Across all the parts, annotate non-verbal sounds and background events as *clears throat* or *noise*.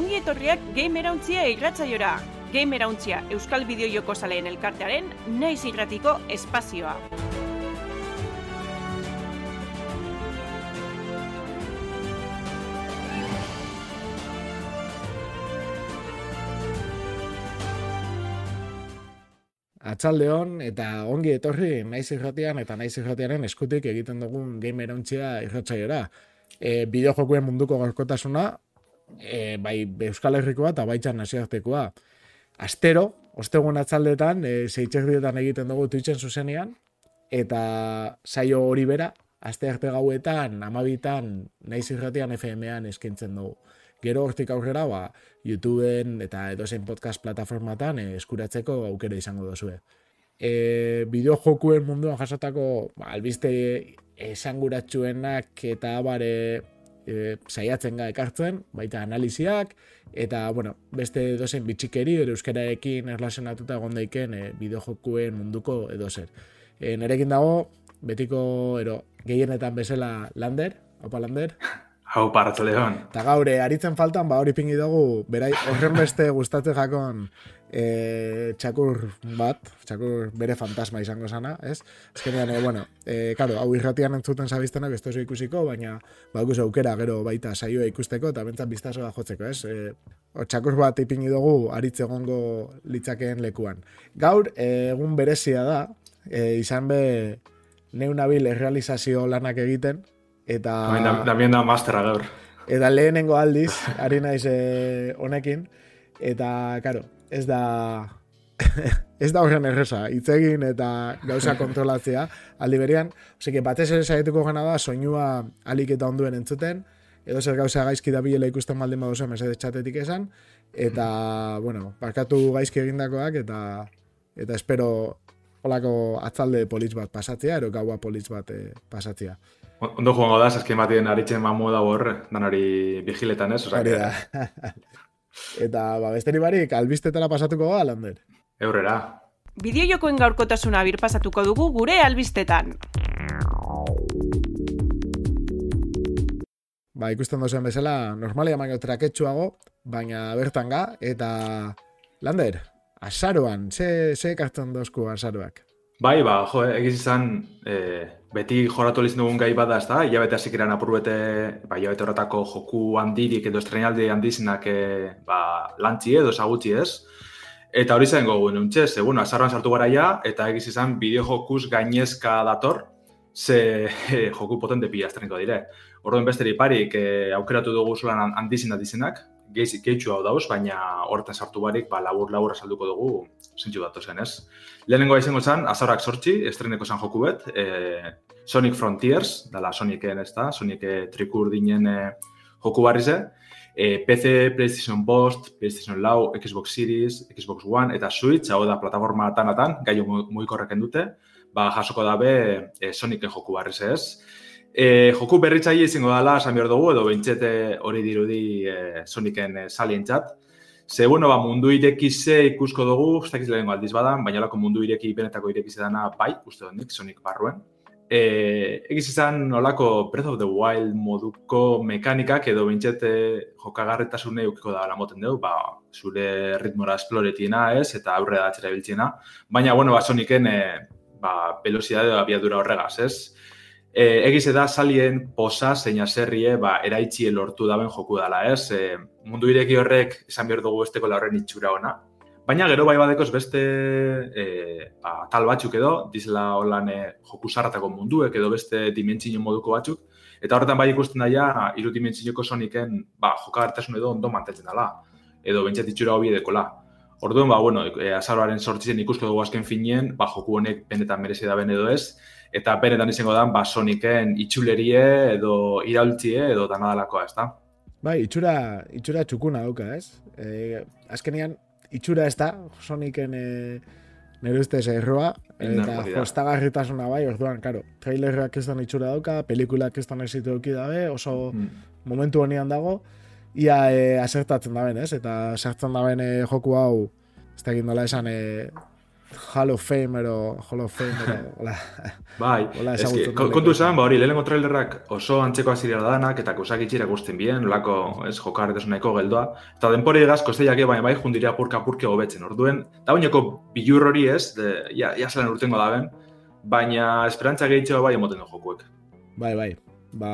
ongi etorriak Gamerauntzia irratzaiora. Gamerauntzia Euskal Bideojoko Zaleen Elkartearen naiz irratiko espazioa. Atzaldeon eta ongi etorri naiz irratian eta naiz irratiaren eskutik egiten dugun gamerontzia irratzaiora. E, bideojokuen munduko gorkotasuna, e, bai Euskal Herrikoa eta baitxan naziartekoa. Astero, ostegun atzaldetan, e, zeitxerdietan egiten dugu Twitchen zuzenian, eta saio hori bera, aste arte gauetan, amabitan, naiz irratian FM-an eskintzen dugu gero hortik aurrera, ba, YouTubeen eta edozein podcast plataformatan eh, eskuratzeko aukera izango dozue. E, bideo jokuen munduan jasotako ba, albiste esanguratsuenak eta bare e, saiatzen ga ekartzen, baita analiziak, eta, bueno, beste edozein bitxikeri, ero euskararekin erlazionatuta gondaiken e, bideo jokuen munduko edozer. E, nerekin dago, betiko, ero, gehienetan bezala Lander, opa Lander, *laughs* Hau, paratzo lehon. Eta gaur, aritzen faltan, ba hori pingi dugu, berai, horren beste gustatzen jakon e, txakur bat, txakur bere fantasma izango sana, ez? Ez e, bueno, e, karo, hau irratian entzuten zabiztenak ez tozu ikusiko, baina ba, aukera gero baita saioa ikusteko eta bentzat biztasoa jotzeko, ez? E, o, txakur bat ipingi dugu, aritze gongo litzakeen lekuan. Gaur, egun berezia da, e, izan be, neunabil errealizazio lanak egiten, Eta... Da, da, da mastera gaur. Eta lehenengo aldiz, ari naiz eh, honekin. Eta, karo, ez da... *laughs* ez da horren erresa, itzegin eta gauza kontrolatzea. Aldi berian, ose, batez ere saietuko gana da, soinua alik eta onduen entzuten, edo zer gauza gaizki da bilela ikusten maldin baduzu mesede txatetik esan, eta, bueno, parkatu gaizki egindakoak, eta eta espero holako atzalde politz bat pasatzea, ero gaua politz bat eh, pasatzea. Ondo joango da, eskin batien aritzen mamu da horre, danari vigiletan ez, Hori da. Eta, ba, besteri barik, albistetara pasatuko ga, Lander? Eurrera. Bideo jokoen gaurkotasuna bir pasatuko dugu gure albistetan. Ba, ikusten dozen bezala, normalia maino traketsuago, baina bertan ga, eta Lander, azaroan, ze, ze kartzen dozku azaroak? Bai, ba, jo, egiz izan, e, beti joratu lizin dugun gai bada, ez da, hilabete hasik iran apurbete, ba, hilabete horretako joku handirik edo estrenaldi handizinak e, ba, lantzi edo sagutzi ez. Eta hori zen gogu, nuntxe, ze, bueno, azarroan sartu gara ja, eta egiz izan bideo jokuz gainezka dator, ze e, *laughs* joku potente pila estreniko dire. Orduan besteri parik e, aukeratu dugu zulan handizin handizinak, geiz, geitxu hau dauz, baina horretan sartu barik, ba, labur, labur salduko dugu, zentsu datu zen, ez? Lehenengo izango zen, azarak sortzi, estreneko zan joku bet, e, Sonic Frontiers, dala Sonicen, ez da, Sonic e, trikur dinen e, joku barri ze, e, PC, PlayStation Bost, PlayStation Lau, Xbox Series, Xbox One, eta Switch, hau da, plataforma tanatan, gaio mugikorreken dute, ba, jasoko dabe e, Sonicen joku barri ze, ez? E, joku berritzaile izango dela, esan behar dugu, edo bintzete hori dirudi e, Sonicen e, salientzat. Ze, bueno, ba, mundu irekize ikusko dugu, ez dakiz lehenko aldiz badan, baina lako mundu ireki, benetako irekize dana, bai, uste dut nik, Sonic barruen. E, egiz izan nolako Breath of the Wild moduko mekanikak edo bintzete jokagarretasune eukiko da moten dugu, ba, zure ritmora esploretiena ez, eta aurre da atxera biltziena. Baina, bueno, ba, Sonicen, e, ba, velocidade abiadura horregaz, ez? E, egiz da salien posa zeina zerrie ba, eraitzi lortu daben joku dela, ez? E, mundu ireki horrek esan behar dugu esteko laurren itxura ona. Baina gero bai badekoz beste e, ba, tal batzuk edo, dizela holan joku zarratako munduek edo beste dimentsio moduko batzuk. Eta horretan bai ikusten daia, iru dimentsioko soniken ba, jokagartasun edo ondo mantetzen dela. Edo bentsat itxura hobi edekola. Orduan, ba, bueno, e, azaroaren sortzizen ikusko dugu azken finien, ba, joku honek benetan merezi da ben edo ez, eta benetan izango da ba Sonicen itxulerie edo iraultzie edo danadalakoa, ezta? Bai, itxura, itxura txukuna dauka, ez? E, azkenean, itxura ez da, Sonicen e, nire ustez erroa, eta jostagarritasuna bai, orduan, karo, trailerrak ez da itxura dauka, pelikulak ez da ezitu duki dabe, oso mm. momentu honian dago, ia e, asertatzen daben, ez? Eta sartzen daben e, joku hau, ez da esan, e, Hall of Fame ero, Hall of Fame ero, *laughs* hola. Bai, Hola, eski, kontu esan, ba hori, lehenengo trailerrak oso antzeko azirela danak, eta kosak itxira guztien bien, lako, ez, jokarretasuneko geldoa. Eta denpori egaz, kosteiak baina bai jundira purka purke hobetzen. Orduen, da bainoko bilur hori ez, de, ja, ja zelan urtengo da ben, baina esperantza gehitxo bai emoten du jokuek. Bai, bai. Ba,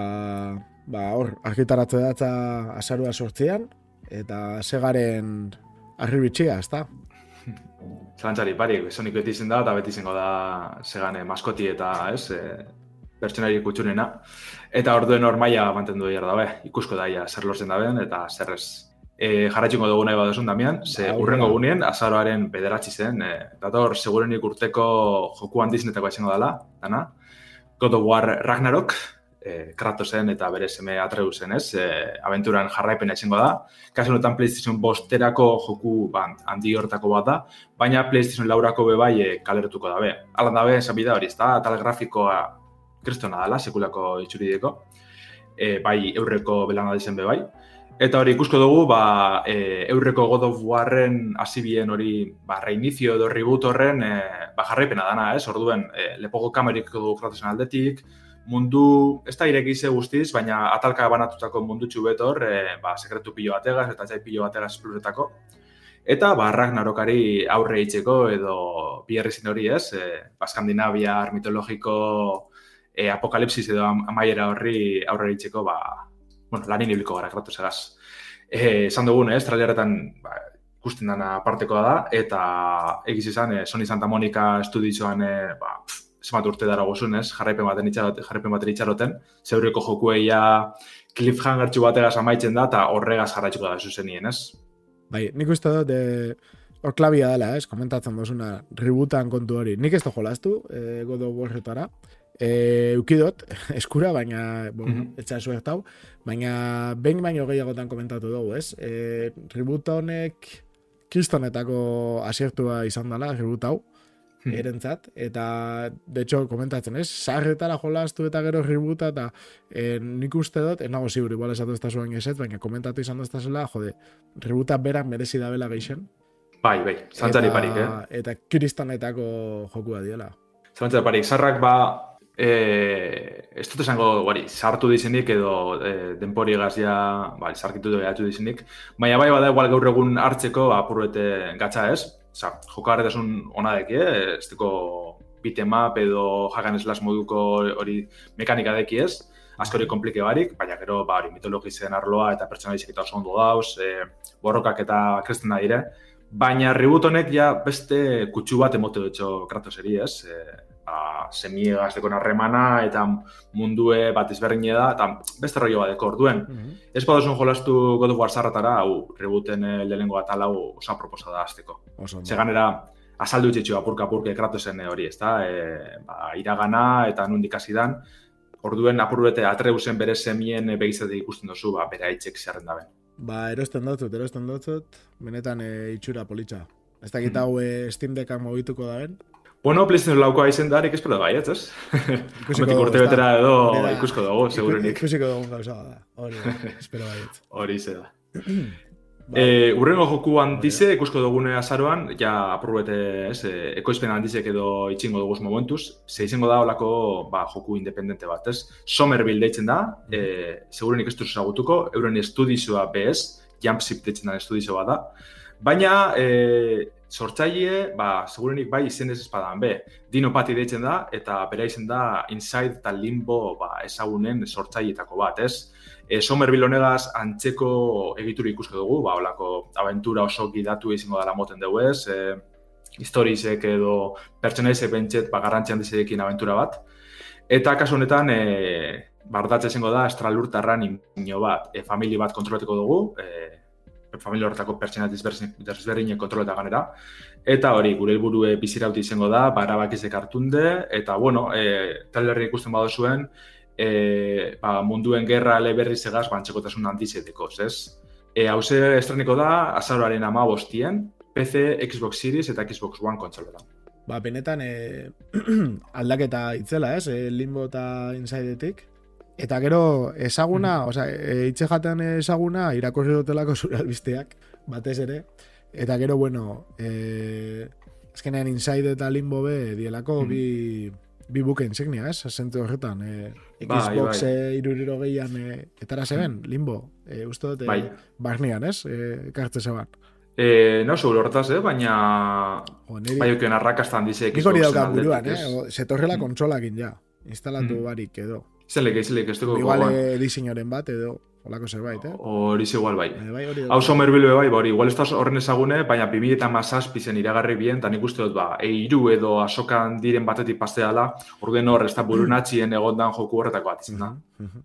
ba hor, argitaratze datza azarua sortzean, eta segaren arribitxia, ez da? Zalantzari, barik, Sonic beti izen da, eta beti izango da segane maskoti eta, ez, e, pertsonari kutxunena. Eta orduen hor maila mantendu behar dabe, ikusko daia zer lortzen daben, eta zer ez. E, jarraitxungo dugu nahi baduzun, Damian, ze Ba, urrengo hurra. gunien, azaroaren bederatzi zen, e, dator, segurenik urteko joku handizinetako izango dela, dana. God of War Ragnarok, e, Kratosen eta bere seme Atreusen, ez, e, aventuran jarraipena izango da. Kasu honetan PlayStation bosterako joku ba, handi hortako bat da, baina PlayStation laurako be bai e, kaleratuko dabe. Alan dabe, esan bida hori, ez da, tal grafikoa kristona dela, sekulako itxurideko, e, bai eurreko belana dizen be bai. Eta hori ikusko dugu, ba, e, eurreko God of Warren hasibien hori, ba, reinicio edo reboot horren, e, ba, jarraipena dana, ez? Orduen, e, lepogo kamerik du Kratosen aldetik, mundu, ez da irekize guztiz, baina atalka banatutako mundutxu betor, e, ba, sekretu pilo bategaz eta txai pilo bategaz esploretako. Eta ba, Ragnarokari aurre itzeko edo biherrizin hori ez, e, ba, Skandinaviar mitologiko e, apokalipsis edo am- amaiera horri aurre itzeko, ba, bueno, lanin ibiliko gara kratu segaz. E, esan dugun, ez, traileretan ba, ikusten dana apartekoa da, eta egiz izan, e, Sony Santa Monica estudioan, e, ba, pff, zenbat urte dara gozun, ez, jarraipen baten itxaroten, jarraipen baten itxaroten, zeurreko jokueia cliffhanger txu bategaz amaitzen da, eta horregaz jarraitzuko da zuzenien, ez? Bai, nik uste dut, e, hor klabia dela, ez, komentatzen dozuna, rebootan kontu hori. Nik ez da jolastu, e, God of Warretara. E, eukidot, *laughs* eskura, baina, bon, Mhm. etxa suertau, baina behin baino gehiagotan komentatu dugu, ez? E, reboot honek kristonetako asiertua izan dela, reboot hau, Mhm. erentzat, eta de hecho komentatzen, ez? Sarretara jolastu eta gero ributa, eta e, nik uste dut, enago ziur, igual esatu ez da zuen eset, baina komentatu izan dut zela, jode, ributa berak merezi dabela geixen. Bai, bai, zantzari Eta- parik, eh? Eta kristonetako jokua diela. Zantzari parik, zarrak ba, e, ez dut esango, guari, sartu dizenik edo e, denpori gazia, ba, zarkitu dut dizenik, baina bai bada igual gaur egun hartzeko apurrete gatza ez, Osa, jokarretasun ona deki, eh? ez deko bitmap edo hagan slash moduko hori mekanika deki ez, askori komplike barik, baina gero ba, hori mitologizen arloa eta pertsonalizik eta oso ondo dauz, e, borrokak eta kristena dire, baina reboot honek ja beste kutsu bat emote dutxo Kratoseri ez, e, ba, semiegaz dekon harremana eta mundue bat ezberdine da, eta beste rollo bat deko orduen. Ez badozun jolastu God of War zarratara, hau, rebooten eh, lehenengo atal hau osa proposa da azteko. Oso ondo. Ze ganera, azaldu itxetxo apurka apurke kratosen eh, hori, ezta? E, ba, iragana eta nundik hasi dan, orduen apurrete atreusen bere semien eh, begizatik ikusten duzu, ba, bere aitzek zerren daben. Ba, erosten dotzut, erosten dotzut, benetan e, itxura politxa. Ez dakit Mhm. hau e, Steam Deckan mogituko da ben. Bueno, PlayStation laukoa izen darik espero bai, ez? ez? Hemetik urte da. betera edo da. ikusko dugu, segurenik. Ikusiko dugun gauza da. Hori da, *laughs* espero baiet. Hori ze da. *clears throat* Ba, E, urrengo joku handize, ikusko dugune azaroan, ja apurrete, ez, e, ekoizpen handizek edo itxingo duguz momentuz, ze izango da olako ba, joku independente bat, ez? Somerville deitzen da, e, segurenik ez duz ezagutuko, euren estudizioa bez, Jumpship deitzen da estudizio bat da, baina e, sortzaile, ba, segurenik bai izen ez espadan be, Dino Pati deitzen da, eta bera izen da Inside eta Limbo ba, ezagunen sortzailetako bat, ez? E, Somerville honegaz antzeko egitura ikusko dugu, ba, olako aventura oso gidatu izango dela moten dugu ez, e, historizek edo pertsonaizek bentset ba, garrantzian dizedekin aventura bat. Eta kasu honetan, e, bardatze izango da, estralurtarran ino bat, e, familia bat kontrolateko dugu, e, familia horretako pertsona desberdinek kontroleta ganera. Eta hori, gure helburue bizirauti izango da, barabakizek hartunde, eta bueno, e, trailerri ikusten badu zuen, e, ba, munduen gerra leberri segaz bantxekotasun handizeteko, ez? E, hauze estreniko da, azaroaren ama bostien, PC, Xbox Series eta Xbox One kontsolotan. ba, benetan e, *clears throat* aldaketa itzela, ez? E, limbo eta insaidetik. Eta gero, ezaguna, osea, e, itxe jaten ezaguna, irakurri dutelako zure albisteak, batez ere. Eta gero, bueno, e, azkenean Inside eta Limbo be dielako Mhm. bi, bi buke insignia, ez? Asentu horretan. E, Bai, Xbox bai. e, iruriro gehian e, etara zeben, Limbo. E, uste dut, e, Bai. barnean, ez? E, kartze zeban. E, no, seguro horretaz, eh? baina Jo, niri, bai oken arrakastan dize nik hori aldetik, buruan, eh? Zetorrela Mm. kontsolakin ja. Instalatu Mm. barik edo. Izenlik, izenlik, ez dugu Igual gogoan. e, diseinuaren bat edo olako zerbait, eh? Hori igual bai. Bai, bai, Hau daukat. somer bilbe bai, ba hori, igual ez da horren ezagune, baina 2000 eta mazazpi zen iragarri bien, eta nik uste dut, ba, eiru edo asokan diren batetik paste dela, orduen hor, ez da burunatxien egondan joku horretako bat izan da. Mhm.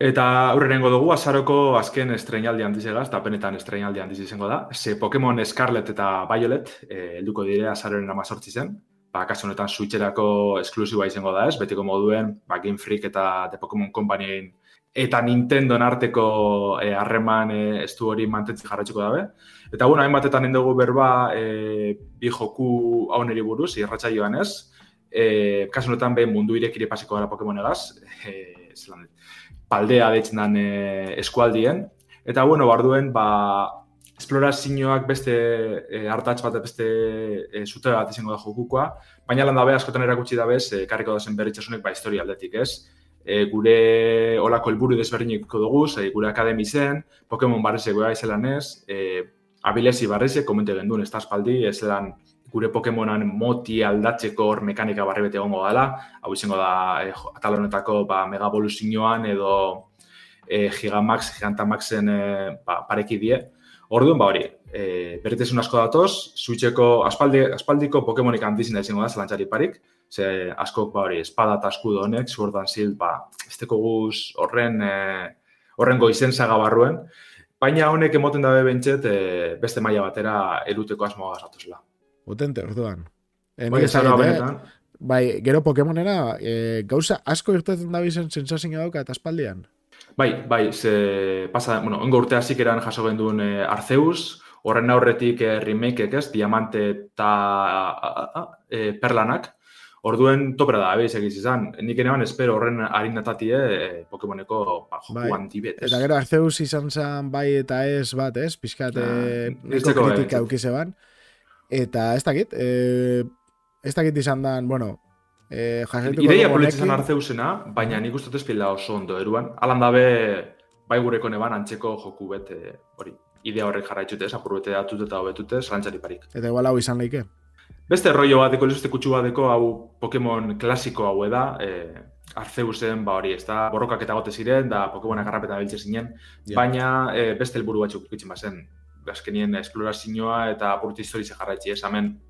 Eta aurrenengo dugu, azaroko azken estreinaldi handizegaz, eta penetan estreinaldi handiz izango da. Ze Pokemon Scarlet eta Violet, eh, helduko dire azaroren amazortzi zen. Ba, kasu honetan Switcherako esklusiba izango da ez, betiko moduen, ba, Game Freak eta The Pokemon Companyin eta Nintendoen arteko eh, harreman eh, estu hori mantentzi jarratxiko dabe. Eta bueno, hainbatetan indugu berba eh, bi joku hauneri buruz, irratsaioan ez. Eh, kasu honetan be mundu irekire pasiko gara Pokemonegaz, eh, zelan, paldea deitzen den eh, eskualdien. Eta bueno, barduen, ba, esplorazioak beste e, hartatz bat beste e, zute bat izango da jokukoa, baina lan dabe askotan erakutsi da bez, e, karriko dazen berritxasunek ba historia aldetik, ez? E, gure olako helburu desberdiniko dugu, ze, gure akademi zen, Pokemon barrezek goa izelan ez, e, abilesi barrezek, komente gendun, ez espaldi, ez zelan gure Pokemonan moti aldatzeko hor mekanika barri bete egongo dela, hau izango da e, atal honetako ba, Mega Evoluzioan edo e, Gigamax, Gigantamaxen e, ba, pareki die. Orduan, ba hori, e, berritesun asko datoz, Switcheko aspaldi, aspaldiko Pokemonik handizina izango da, zelantzari parik, ze askok ba hori, espada eta eskudo honek, Sword and Shield, ba, ez teko guz horren, e, horren goizen saga barruen, baina honek emoten dabe bentset e, beste maila batera eruteko asmoa gazatuzela. Potente, orduan. E, eh? benetan, Bai, gero Pokemonera, e, gauza asko irtetzen da bizen sensazioa dauka eta espaldian. Bai, bai, ze pasa, bueno, ongo urte hasik eran jaso genduen e, Arceus, horren aurretik e, remakeek, ez, Diamante eta e, Perlanak, Orduen topera da, abiz egiz izan. Nik enean espero horren harinatatie e, Pokemoneko ba, joku Bai. handi bet, ez? Eta gero Arceus izan zen bai eta ez bat, ez? Pizkat, Ja, eh, nirtzeko bai, kritika aukize ban. Eta ez dakit, eh, ez dakit izan dan, bueno, eh, jarraituko Ideia honekin. Arceusena, baina nik uste dut ez pila oso ondo eruan. Alan dabe, bai gureko neban antzeko joku bet, e, hori, idea horrek jarraitzute, apur bete datut eta hobetute, zalantzari parik. Eta igual hau izan leike. Beste rollo bateko, lehuzte kutsu bateko, hau Pokemon klasiko hau da, e, Arceusen, ba hori, ez da, borrokak eta gote ziren, da Pokemonak garrapetan biltze zinen, Ja. baina e, beste helburu batzuk ikitzen bazen. Azkenien esplorazioa eta apurtu historize jarraitzi, ez, hemen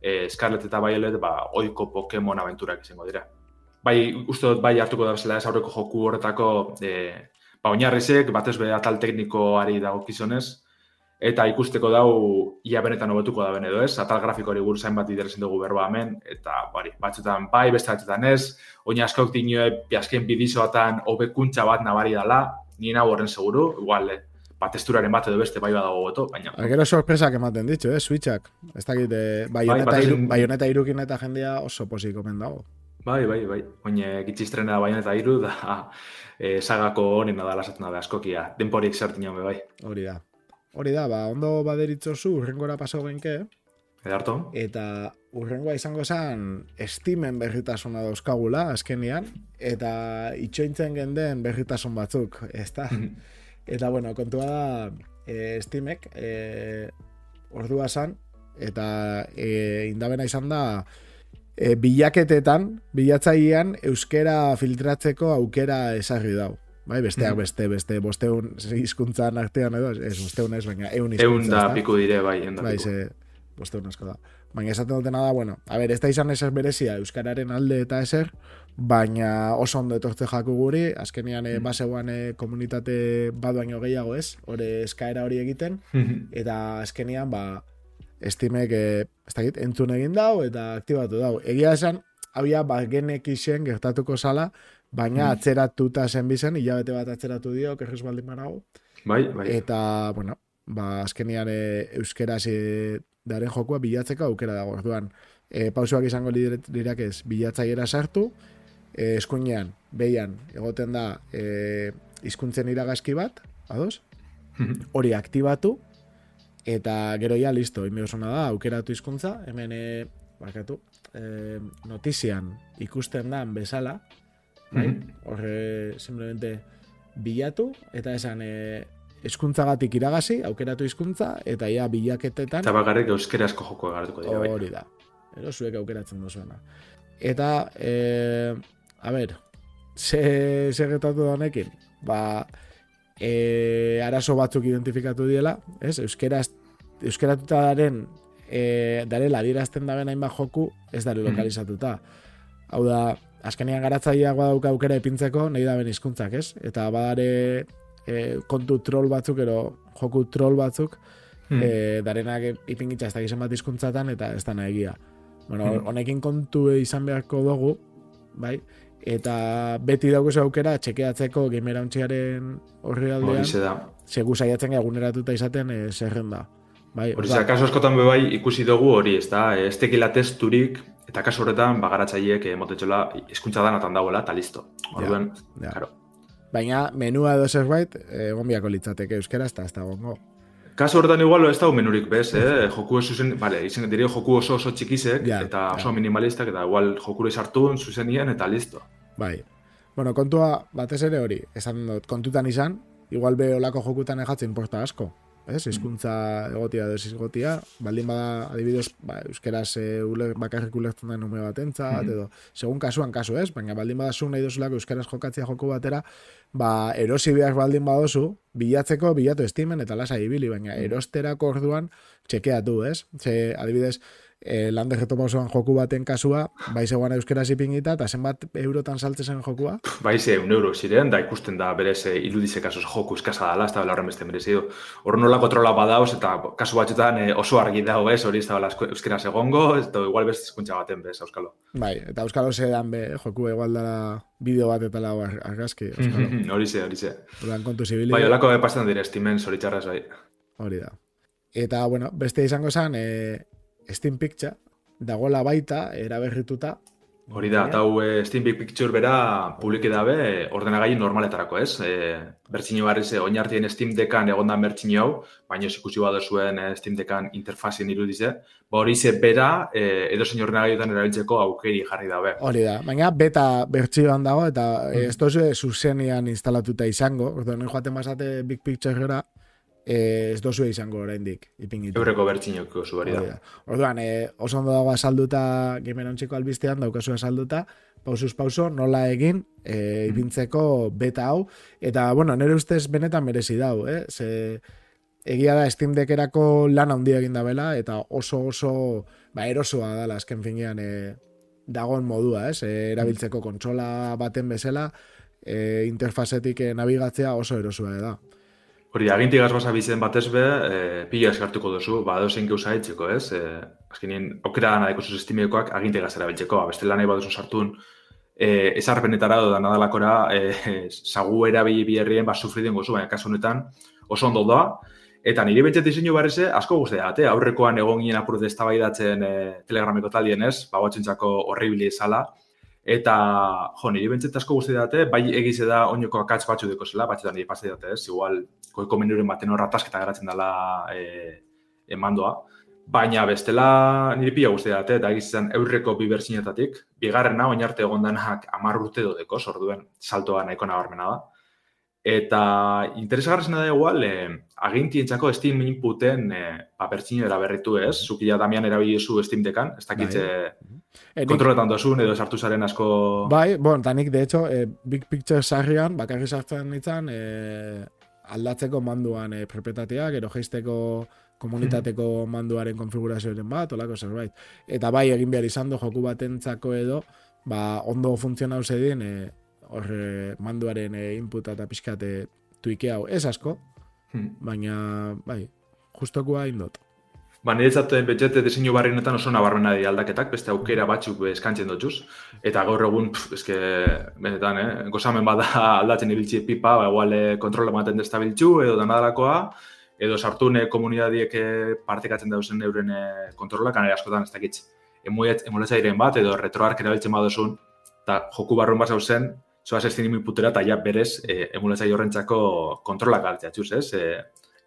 e, Scarlet eta Violet, ba, oiko Pokemon aventurak izango dira. Bai, uste dut, bai hartuko da bezala ez aurreko joku horretako, e, ba, oinarrizek, batez be atal teknikoari dagokizonez, eta ikusteko dau ia benetan hobetuko da ben edo ez, atal grafikori buruz hainbat iderazen dugu berba hemen, eta bari, batzutan bai, beste batzutan ez, oin askok dinoe, azken bidizoatan hobekuntza bat nabari dala, ni nau horren seguru, igual, eh, ba, testuraren bat edo beste bai badago hobeto, baina... Ah, Gero sorpresak ematen ditzu, eh, Switchak. Ez dakit, eh, bayoneta, batez iru, en- bayoneta irukin eta jendea oso posik omen dago. Bai, bai, bai. Oine gitxistrena da baina eta iru, da e, sagako honena da lasatzen da askokia. Denporik zertin jaume, bai. Hori da. Hori da, ba, ondo baderitzozu urrengora paso genke, Edarto? eta urrengoa izango zen Steamen berritasuna dauzkagula, azkenian, eta itxointzen genden berritasun batzuk, ezta? *laughs* Eta, bueno, kontua da, e, Steamek, e, ordua zan, eta e, indabena izan da, e, bilaketetan, bilatzailean, euskera filtratzeko aukera esarri dau. Bai, besteak Mhm. beste, beste, bosteun hizkuntzan artean edo, ez, bosteun ez, baina eun Eun hizkuntza, da ezta? piku dire, bai, eun da Bai, piku. ze, bosteun asko da. Baina esaten dutena da, bueno, a ber, ez da izan eser berezia Euskararen alde eta eser, baina oso ondo etortze jaku guri, azkenean e, Mm. basegoan e, komunitate bat baino gehiago ez, hori eskaera hori egiten, eta azkenean, ba, estimek, e, ez dakit, entzun egin dau, eta aktibatu dau. Egia esan, habia, ba, genek isen gertatuko zala, baina Mm. atzeratuta zen bizen, hilabete bat atzeratu dio, kerrez baldin banago, Bai, bai. Eta, bueno, ba, azkenean e, euskeraz e, daren jokua bilatzeko aukera dago. Orduan, e, pausuak izango lirak ez, bilatzaiera sartu, e, eskuinean, behian, egoten da, e, hizkuntzen iragazki bat, ados? hori aktibatu, eta gero ja, listo, ime da, aukeratu hizkuntza, hemen, e, bakatu, e, notizian ikusten da bezala, bai? -hmm. Horre, simplemente, bilatu, eta esan, e, eskuntzagatik iragazi, aukeratu hizkuntza eta ia bilaketetan... Eta bakarrik euskerazko joko egartuko dira. Bai. Hori da. Ero zuek aukeratzen duzuena. Eta, e, a ber, ze, ze getatu da honekin? Ba, e, arazo batzuk identifikatu diela, ez? Euskeraz, euskeratuta daren, e, darela dirazten da hainbat joku, ez dare mhm. lokalizatuta. Hau da, azkenean garatzaileak badauka aukera ipintzeko, nahi da ben hizkuntzak, ez? Eta badare e, kontu troll batzuk, ero joku troll batzuk, hmm. e, darenak ipingitza ez da gizan bat hizkuntzatan eta ez da nahi Bueno, hmm. honekin kontu izan beharko dugu, bai? Eta beti dago aukera txekeatzeko gamera untxiaren horri aldean segu saiatzen eguneratuta izaten e, zerrenda bai, hori za, kaso askotan bai ikusi dugu hori ez da ez tekila testurik eta kaso horretan bagaratzaileek emotetxola hizkuntza danatan dagoela eta listo. Orduan, ja, ja. baina menua edo zerbait egon biako litzateke euskera ez da ez da gongo Kaso horretan igual ez da menurik bez, eh? joku zuzen, vale, izan dirio joku oso oso txikizek, eta oso minimalistak, eta igual jokure sartu zuzenien, eta listo. Bai. Bueno, kontua batez ere hori, esan dut, kontutan izan, igual be olako jokutan ejatzen porta asko. Ez, izkuntza egotia edo izgotia, baldin bada, adibidez, ba, euskeraz e, ule, bakarrik ulertzen da nume bat entzat, mm edo, segun kasuan kasu ez, baina baldin bada zu nahi duzulako euskeraz jokatzea joku batera, ba, erosi behar baldin badozu, bilatzeko, bilatu estimen, eta lasa ibili, baina erosterako orduan, txekeatu, ez? Ze, adibidez, e, lande jetopa osoan joku baten kasua, bai zegoan euskera zipingita, eta zenbat eurotan saltze zen jokua? Bai ze, un euro ziren, da ikusten da berez e, iludize kasos joku eskasa dala, ez da bela horren beste merezidu. Hor nola kontrola badauz, eta kasu batxetan e, oso argi dago ez, hori ez da bela euskera segongo, ez da igual beste eskuntza baten bez, Euskalo. Bai, eta Euskalo ze dan be, joku igual dara bideo bat eta lau argazki, *laughs* hori ze, hori ze. kontu zibili. Bai, holako pasan dire, estimen, zoritxarraz, bai. Hori da. Eta, bueno, beste izango zen, e, Steam Picture dagoela baita eraberrituta. Hori da, eta hau Steam Big Picture bera publiki dabe ordenagai normaletarako, ez? E, bertxinio barri ze, oinartien Steam Deckan egondan bertxinio hau, baina ikusi bada zuen e, Steam Deckan interfazien irudize, ba hori ze bera e, edo zein ordenagaiutan erabiltzeko aukeri jarri dabe. Hori da, baina beta bertxioan dago eta mm. ez dozu zuzenian instalatuta izango, orduan joaten basate Big Picture gara, eh, ez dozu izango oraindik ipingitu. Eurreko bertxinoko zu bari da. Orduan, eh, oso ondo dago asalduta gamer ontsiko albistean, daukazu asalduta, pausuz pauso, nola egin, eh, mm. ipintzeko beta hau, eta, bueno, nire ustez benetan merezi dau, eh? Ze, egia da Steam Deckerako lan handia egin da bela, eta oso oso, ba, erosoa da, azken finean, eh, dagoen modua, ez? Eh, erabiltzeko kontsola baten bezala, eh, interfazetik eh, nabigatzea oso erosoa da. Hori, aginti gazbasa bizen batez be, e, pila eskartuko duzu, ba, edo zein etxeko, ez? E, azkenien, okera dana daiko zuz estimiokoak aginti gazera biltzeko, ba, beste lanai baduzu sartun, e, ezarpenetara da nadalakora, e, sagu erabili biherrien, ba, sufridien gozu, baina kasu honetan, oso ondo da, eta nire bentsat diseinu barreze, asko guztia date, aurrekoan egon ginen apurut ez e, telegrameko talien ez, ba, batxentzako horribili ezala, Eta, jo, niri bentzet asko guzti date, bai egize da oinoko akatz batzu deko zela, batxetan niri pasi date, ez? Igual, koiko menuren baten horra tasketa geratzen dela e, emandoa. Baina bestela niri pila guzti date, eta egiz izan eurreko bi bigarrena, oin arte egon denak amar urte dodeko, sorduen saltoa nahiko nabarmena da. Eta interesgarrezena da igual, eh, agintientzako Steam inputen eh, ba, era berritu ez, zuki ja damian erabilizu Steam dekan, ez dakitze bai. kontroletan dozun edo sartu zaren asko... Bai, bon, eta nik, de hecho, eh, Big Picture sarrian, bakarri sartzen nintzen, eh, aldatzeko manduan eh, propietateak, ero geisteko komunitateko manduaren konfigurazioaren bat, olako zerbait. Eta bai, egin behar izan du joku batentzako edo, ba, ondo funtzionau zedin, eh, horre manduaren e, inputa eta pixkate tuike hau ez asko, hmm. baina, bai, justokua indot. Ba, nire zate betxete diseinu barrienetan oso nabarmena di aldaketak, beste aukera batzuk eskantzen dutxuz. Eta gaur egun, pff, eske, benetan, eh? gozamen bada *laughs* aldatzen ibiltzi pipa, ba, igual eh, kontrola ematen destabiltzu, edo danadalakoa, edo sartune komunidadiek eh, partekatzen dauzen euren kontrola, kanari askotan ez dakitz. Emuletzairen bat, edo retroark erabiltzen badozun, eta joku barrun bat zen, zoaz ez zinimi putera, eta ja berez e, emulatza horrentzako kontrolak galtzea, txuz, ez? E,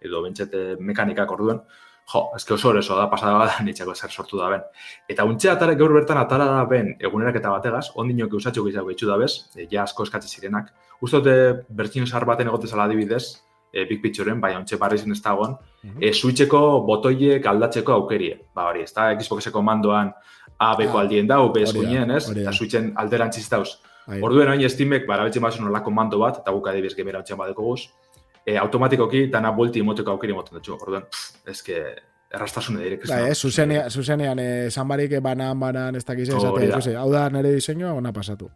edo bentsete mekanikak orduen, jo, eske oso oso da pasada bada *laughs* nitzako zer sortu da ben. Eta untxe atara gaur bertan atara da ben egunerak eta bategaz, ondinok eusatxo gehiago behitxu da bez, e, ja asko eskatzi zirenak. Uste dute bertxino zahar baten egotezala adibidez, e, Big Pictureen, bai, ontxe barri zin ez dagoen, e, switcheko botoiek aldatzeko aukerie. Ba, hori, ez da, Xboxeko mandoan A, B-ko Ah, aldien dau, B eskuinen, ez? Eta switchen alderantziz dauz. Bai. Orduen oin Steamek, bara betxe mazun olako mando bat, eta guk adibidez gemera hotxean badeko guz, e, automatikoki dana bolti emoteko aukeri moten dutxu. Orduen, pff, eske, errastasune direk. Bai, eh, zuzenean, zuzenean eh, zanbarik banan, banan, ez dakiz, esate, hau da nire diseinua, ona pasatu.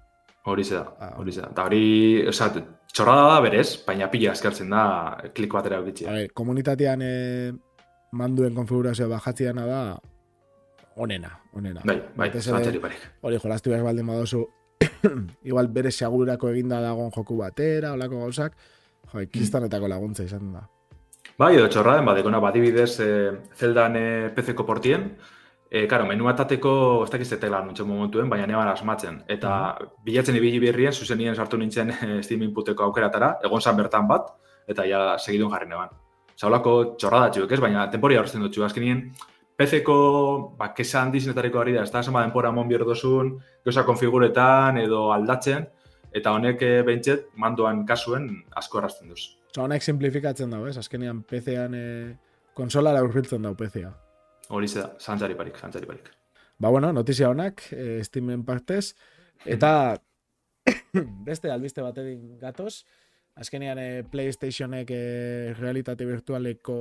Hori da, Ah. hori da. Eta hori, oza, txorrada da berez, baina pila eskertzen da klik batera A eukitxea. ver, komunitatean eh, manduen konfigurazioa bajatziana da onena, onena. Bai, bai, zantzari barik. hori jolastu behar baldin badozu, *clears throat* igual bere segurako eginda dagoen joku batera, olako gauzak, jo, kristanetako laguntza izan da. Bai, edo txorraden, badekona, badibidez, e, zeldan e, PC-ko portien, e, karo, menu atateko, ez dakiz tetela nintxen momentuen, baina neban asmatzen. Eta bilatzen ibili berrien, zuzenien sartu nintzen e, Steam inputeko aukeratara, egon zan bertan bat, eta ja segidun jarri neban. Zaulako txorrada txuek ez, baina temporia horretzen dut azkenien, PC-ko, ba, kesa handizinetariko ari da, ez da, zema denpora mon bierdozun, gauza konfiguretan edo aldatzen, eta honek e, behintzet, mandoan kasuen asko errazten duz. Osa, honek simplifikatzen dago, ez? Azkenean PC-an eh, konsolara urbiltzen dago PC-a. Hori da, zantzari barik, zantzari barik. Ba, bueno, notizia honak, eh, Steamen partez, eta *coughs* beste albiste batekin gatoz, azkenean eh, PlayStationek eh, realitate virtualeko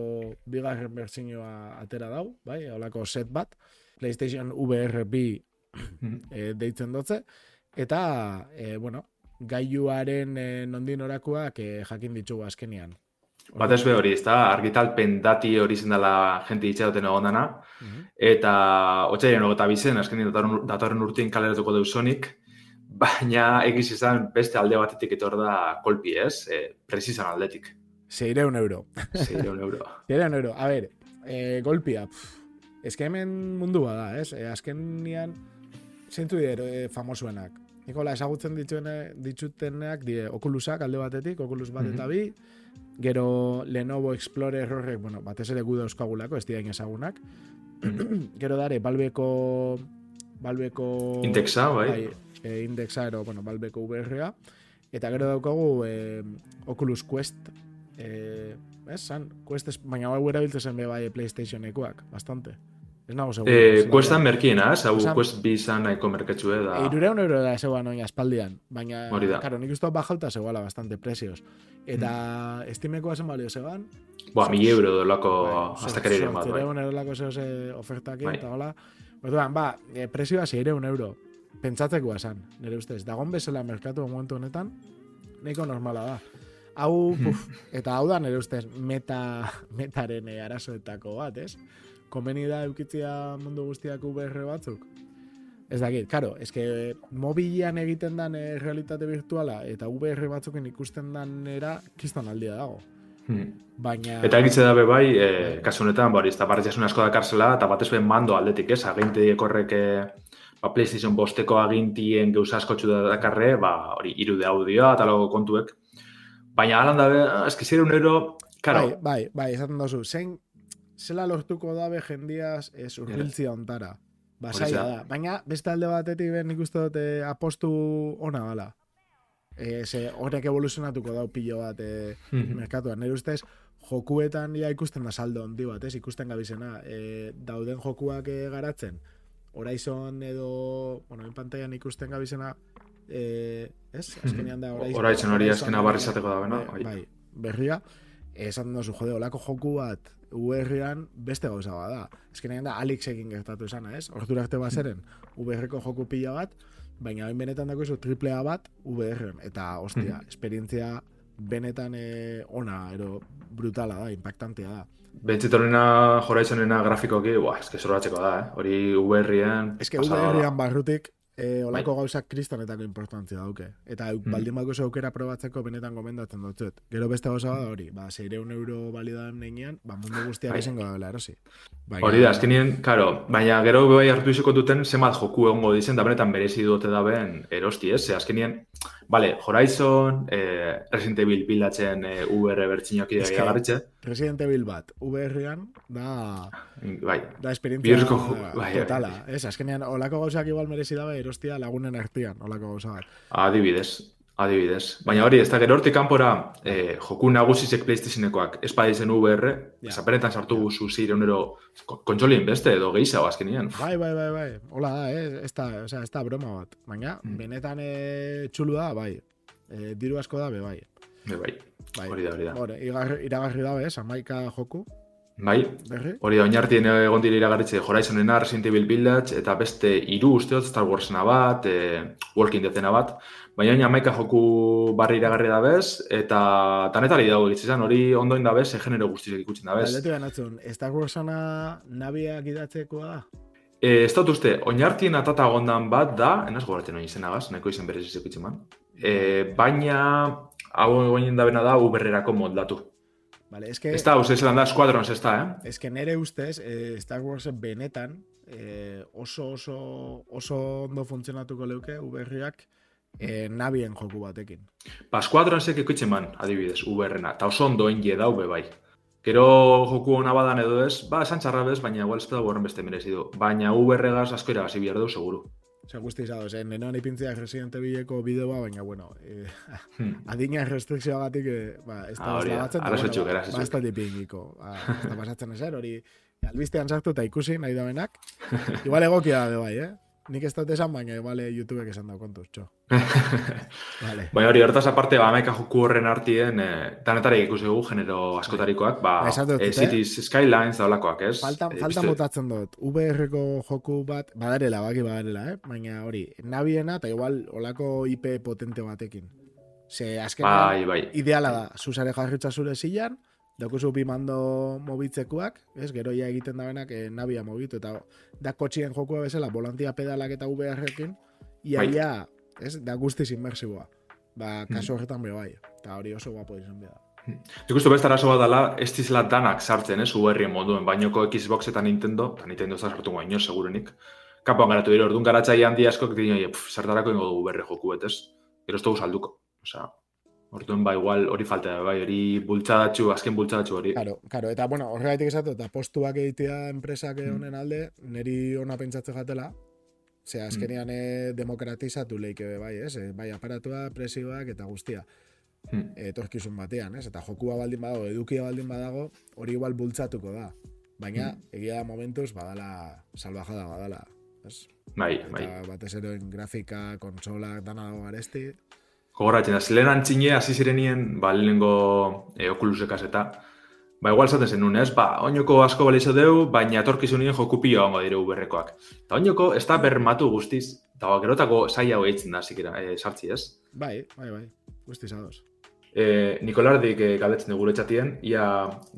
bigarren bertsioa atera dau, bai, holako set bat, PlayStation VR bi *clears throat* eh, deitzen dotze, eta, eh, bueno, gailuaren eh, nondin orakoak eh, jakin ditugu azkenean. Batez be hori, ez da, argitalpen dati hori zen dela jente itxadoten egon dana, Mhm. eta otxairen hogeta bizen, azkenin datorren, datorren urtien kaleratuko deu Sonic, baina egiz izan beste alde batetik etor da kolpi, ez? E, Prezizan aldetik. Seireun euro. Zeireun euro. *laughs* Seireun euro. A ver, eh, golpia. pff, Ez que hemen mundu bada, ez? Eh, azkenian, zeintu dire eh, famosuenak. Nikola, ezagutzen dituene, ditutenak die Oculusak alde batetik, Oculus bat eta bi, gero Lenovo Explorer horrek, bueno, batez ere gude euskagulako, ez diain ezagunak. *clears throat* gero dare, balbeko balbeko Indexa, bai. bai e, indexa ero, bueno, balbeko VR-a. Eta gero daukagu e, Oculus Quest, e, ez, san, Quest, ez, baina hau erabiltzen be bai PlayStation-ekoak, bastante. Ez nago seguro. E, zelan Questan merkien? Hau Esan- Quest bi izan nahiko merketxue da. E, irureun euro da zegoan oin aspaldian, baina, Hori da. karo, nik uste dut bajauta zegoala bastante precios. Eta Mm. Steamekoa zen balio zegoan, Boa, mil euro dolako Bai, astakariren bat, bai. Zortzireun eurolako zehose ofertakin, Bai. eta hola. Orduan, ba, prezioa zeireun euro. Pentsatzekoa esan, nire ustez. Dagon bezala merkatu momentu honetan, nahiko normala da. Hau, puf, eta hau da nire ustez meta, metaren eh, arazoetako bat, ez? Komeni da eukitzia mundu guztiak VR batzuk? Ez dakit, karo, eske mobilean egiten dan eh, realitate virtuala eta VR batzuken ikusten dan era kiston aldia dago. Hmm. Baina... Eta egitze dabe bai, e, kasu honetan, hori, ez da barriasun asko dakarzela, eta batez ben mando aldetik, ez? Aginte horrek e, ba, PlayStation bosteko agintien gauza asko txu dakarre, ba, hori, irude audioa eta logo kontuek. Baina alan dabe, ah, eski zire un euro, karo, Bai, bai, bai, esaten dozu, zein, zela lortuko dabe jendiaz ez urbiltzia ontara. Ba, zaila da. Baina, beste alde batetik ben nik uste dut eh, apostu ona dala. E, ze horrek evoluzionatuko dau pilo bat e, merkatuan. Nire ustez, jokuetan ja ikusten da saldo handi bat, ez? Ikusten gabizena. E, dauden jokuak e, garatzen, Horizon edo, bueno, en pantailan ikusten gabizena, e, ez? Azkenean da Horizon. Horizon hori azkena barri Horizon, izateko dabe, no? Bai, Bai. berria, esan dozu, jode, olako joku bat VR-ean beste gauza bat da. Ezkenean da Alixekin gertatu esana, ez? Hortura arte bazeren, VR-ko joku pila bat, baina hain benetan dako izu triple A bat VR-en. Eta, ostia, Mhm. esperientzia benetan eh, ona, ero brutala da, impactantea da. Bentzit horrena Horizonena grafikoki, buah, eski zorratzeko da, eh? Hori pasada da. VR-ean barrutik, eh, olako Bai. gauzak kristonetako importantzia dauke. Eta Mhm. baldin bako aukera probatzeko benetan gomendatzen dut. Gero beste gauza da hori, ba, 600 euro balidan neinean, ba, mundu guztiak Bai. izango dela erosi. Baina- Hori da, azkenien, karo, baina gero bai hartu izeko duten zenbat joku egongo dizen, da benetan berezi dute da ben erosti, ez? Ze azkenien, Vale, Horizon, eh, Resident Evil bilatzen eh, VR bertxinoak Es idea que- garritxe. Resident Evil bat, VR-ean, da, Bai, da esperientzia Bihurriko ju- bai, bai, totala. Ez, azkenean, olako gauzak igual merezi dabe erostia lagunen artean, olako gauza bat. adibidez, adibidez. Baina hori, ez da gero hortik kanpora eh, joku nagusizek PlayStationekoak ez izen VR, Ja. zapenetan sartu guzu zireunero kontsolien beste edo gehiago azkenien. Bai, bai, bai, bai. Hola da, eh? ez da, o sea, ez da broma bat. Baina, Mm. benetan e, txulu da, bai. E, diru asko da, be, bai. Bai, bai, bai. hori da, hori da. Hore, igar, iragarri dabe, ez, amaika joku, Bai, berri. hori da, oinartien egon dira iragarritze Horizonen Resident Evil Village, eta beste hiru usteot Star Warsena bat, e, Walking Deadena bat, baina oin amaika joku barri iragarri da bez, eta tanetari dago egitzen, hori ondoin da bez, genero guztiak ikutzen da bez. Galdetu behatzen, Star Warsana nabiak idatzekoa da? E, ez dut uste, oinartien atata gondan bat da, enaz goratzen oin izenagaz, nahiko izen berez izekutzen man. E, baina, hau egoinen da bena da, uberrerako moldatu. Vale, es que, Ez da, uste zelan da, Squadrons ez da, eh? es que nere ustez, eh, Star Wars benetan eh, oso oso oso ondo funtzionatuko leuke uberriak eh, nabien joku batekin. Ba, Squadronsek ikutzen man, adibidez, uberrena, eta oso ondo inge dau be bai. Gero joku hona badan edo ez, ba, esan txarra bez, baina igual ez da horren beste merezi du. Baina uberregaz asko iragazi behar du, seguru. Osea, guzti zadoz, eh? nenoan ipintzea Resident Evileko bideoa, baina, bueno, eh, Hmm. adina restrikzioagatik, eh, ba, ez Ah, da da, batzen, ba, arrazoitzuk. ba, da tipingiko. Ba, ez da pasatzen ezer, hori, albistean sartu eta ikusi nahi da benak. *laughs* Igual egokia da, bai, eh? Nik ez dut esan, baina igual eh, YouTubek esan da kontuz, txo. *laughs* Vale. Baina hori, hortaz aparte, ba, amaika joku horren artien, eh, tanetari ikusi dugu, genero askotarikoak, ba, Ba, dut, eh, eh? Cities Skylines da olakoak, ez? Falta, Eh, falta botatzen dut. VR-ko joku bat, badarela, baki badarela, eh? Baina hori, nabiena eta igual olako IP potente batekin. Ze azkenean Bai, bai. ideala da, zuzare jarritza zure zilan, daukuzu bi mando mobitzekuak, ez, gero ja egiten da benak eh, nabia mobitu, eta da kotxien jokua bezala, volantia pedalak eta VR-ekin, ia, Bai. ia, ez, da guztiz inmersiboa. Ba, Mm. horretan be bai, eta hori oso guapo izan behar. Nik uste beste arazo bat dela, ez dizela danak sartzen, ez, UR-ien moduen, bainoko Xbox eta Nintendo, eta Nintendo sartu guaino, segurenik. Kapoan garatu dira, orduan garatzaile handi askok dira, zertarako ingo dugu UR joku, ez? Gero ez dugu salduko. Osea, orduan ba, igual hori falta da, bai, hori bultzadatxu, azken bultzadatxu hori. Claro, claro, eta bueno, horregatik esatu, eta postuak egitea enpresak Mm. honen alde, neri ona pentsatze jatela, ze azkenean eh, demokratizatu leike bai, ez? Eh, Bai, aparatua, presioak eta guztia. Hmm. etorkizun batean, ez? Eta jokua baldin badago, edukia baldin badago, hori igual bultzatuko da. Baina, Hmm. egia momentuz, badala, salvajada badala. Ez? Bai, bai. Eta batez ere en grafika, konsolak, dana dago garesti. Gogoratzen lehen antzine hasi zirenien, ba, lehenengo e, okulusekaz eta, ba, igual zaten zenun, ez? Ba, oinoko asko balizo deu, baina etorkizunien joku pilo hongo dire uberrekoak. Eta oinoko ez da bermatu guztiz, eta ba, gerotako saia hau eitzen da, zikera, e, sartzi, ez? Bai, bai, bai, guztiz ados. E, Nikolardik e, galdetzen dugu txatien, ia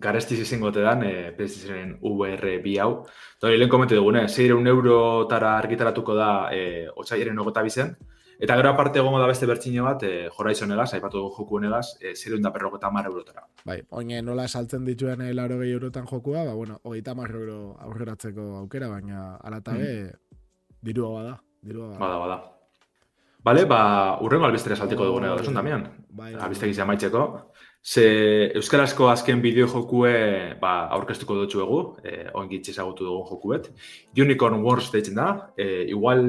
garestiz izango te dan, e, PlayStationen VR bi hau. Eta hori lehen komentu dugun, eh? 600 eurotara argitaratuko da e, otxaiaren ogota bizen. Eta gero aparte egongo da beste bertxine bat, e, Horizon egaz, aipatu dugu joku honegaz, e, 600 da perrogeta mar eurotara. Bai, oine nola saltzen dituen eh, laro gehi eurotan jokua, ba, bueno, hogeita marro euro aurreratzeko aukera, baina alatabe, dirua bada, dirua bada. Bada, bada. Bale, ba, urrengo albistera saltiko dugu nego, esun damian. Bai, bai. Albistek izan maitzeko. Ze Euskarazko azken bideo jokue ba, aurkeztuko dutxu egu, e, oingitxe ezagutu dugun jokuet. Unicorn Wars deitzen da, e, igual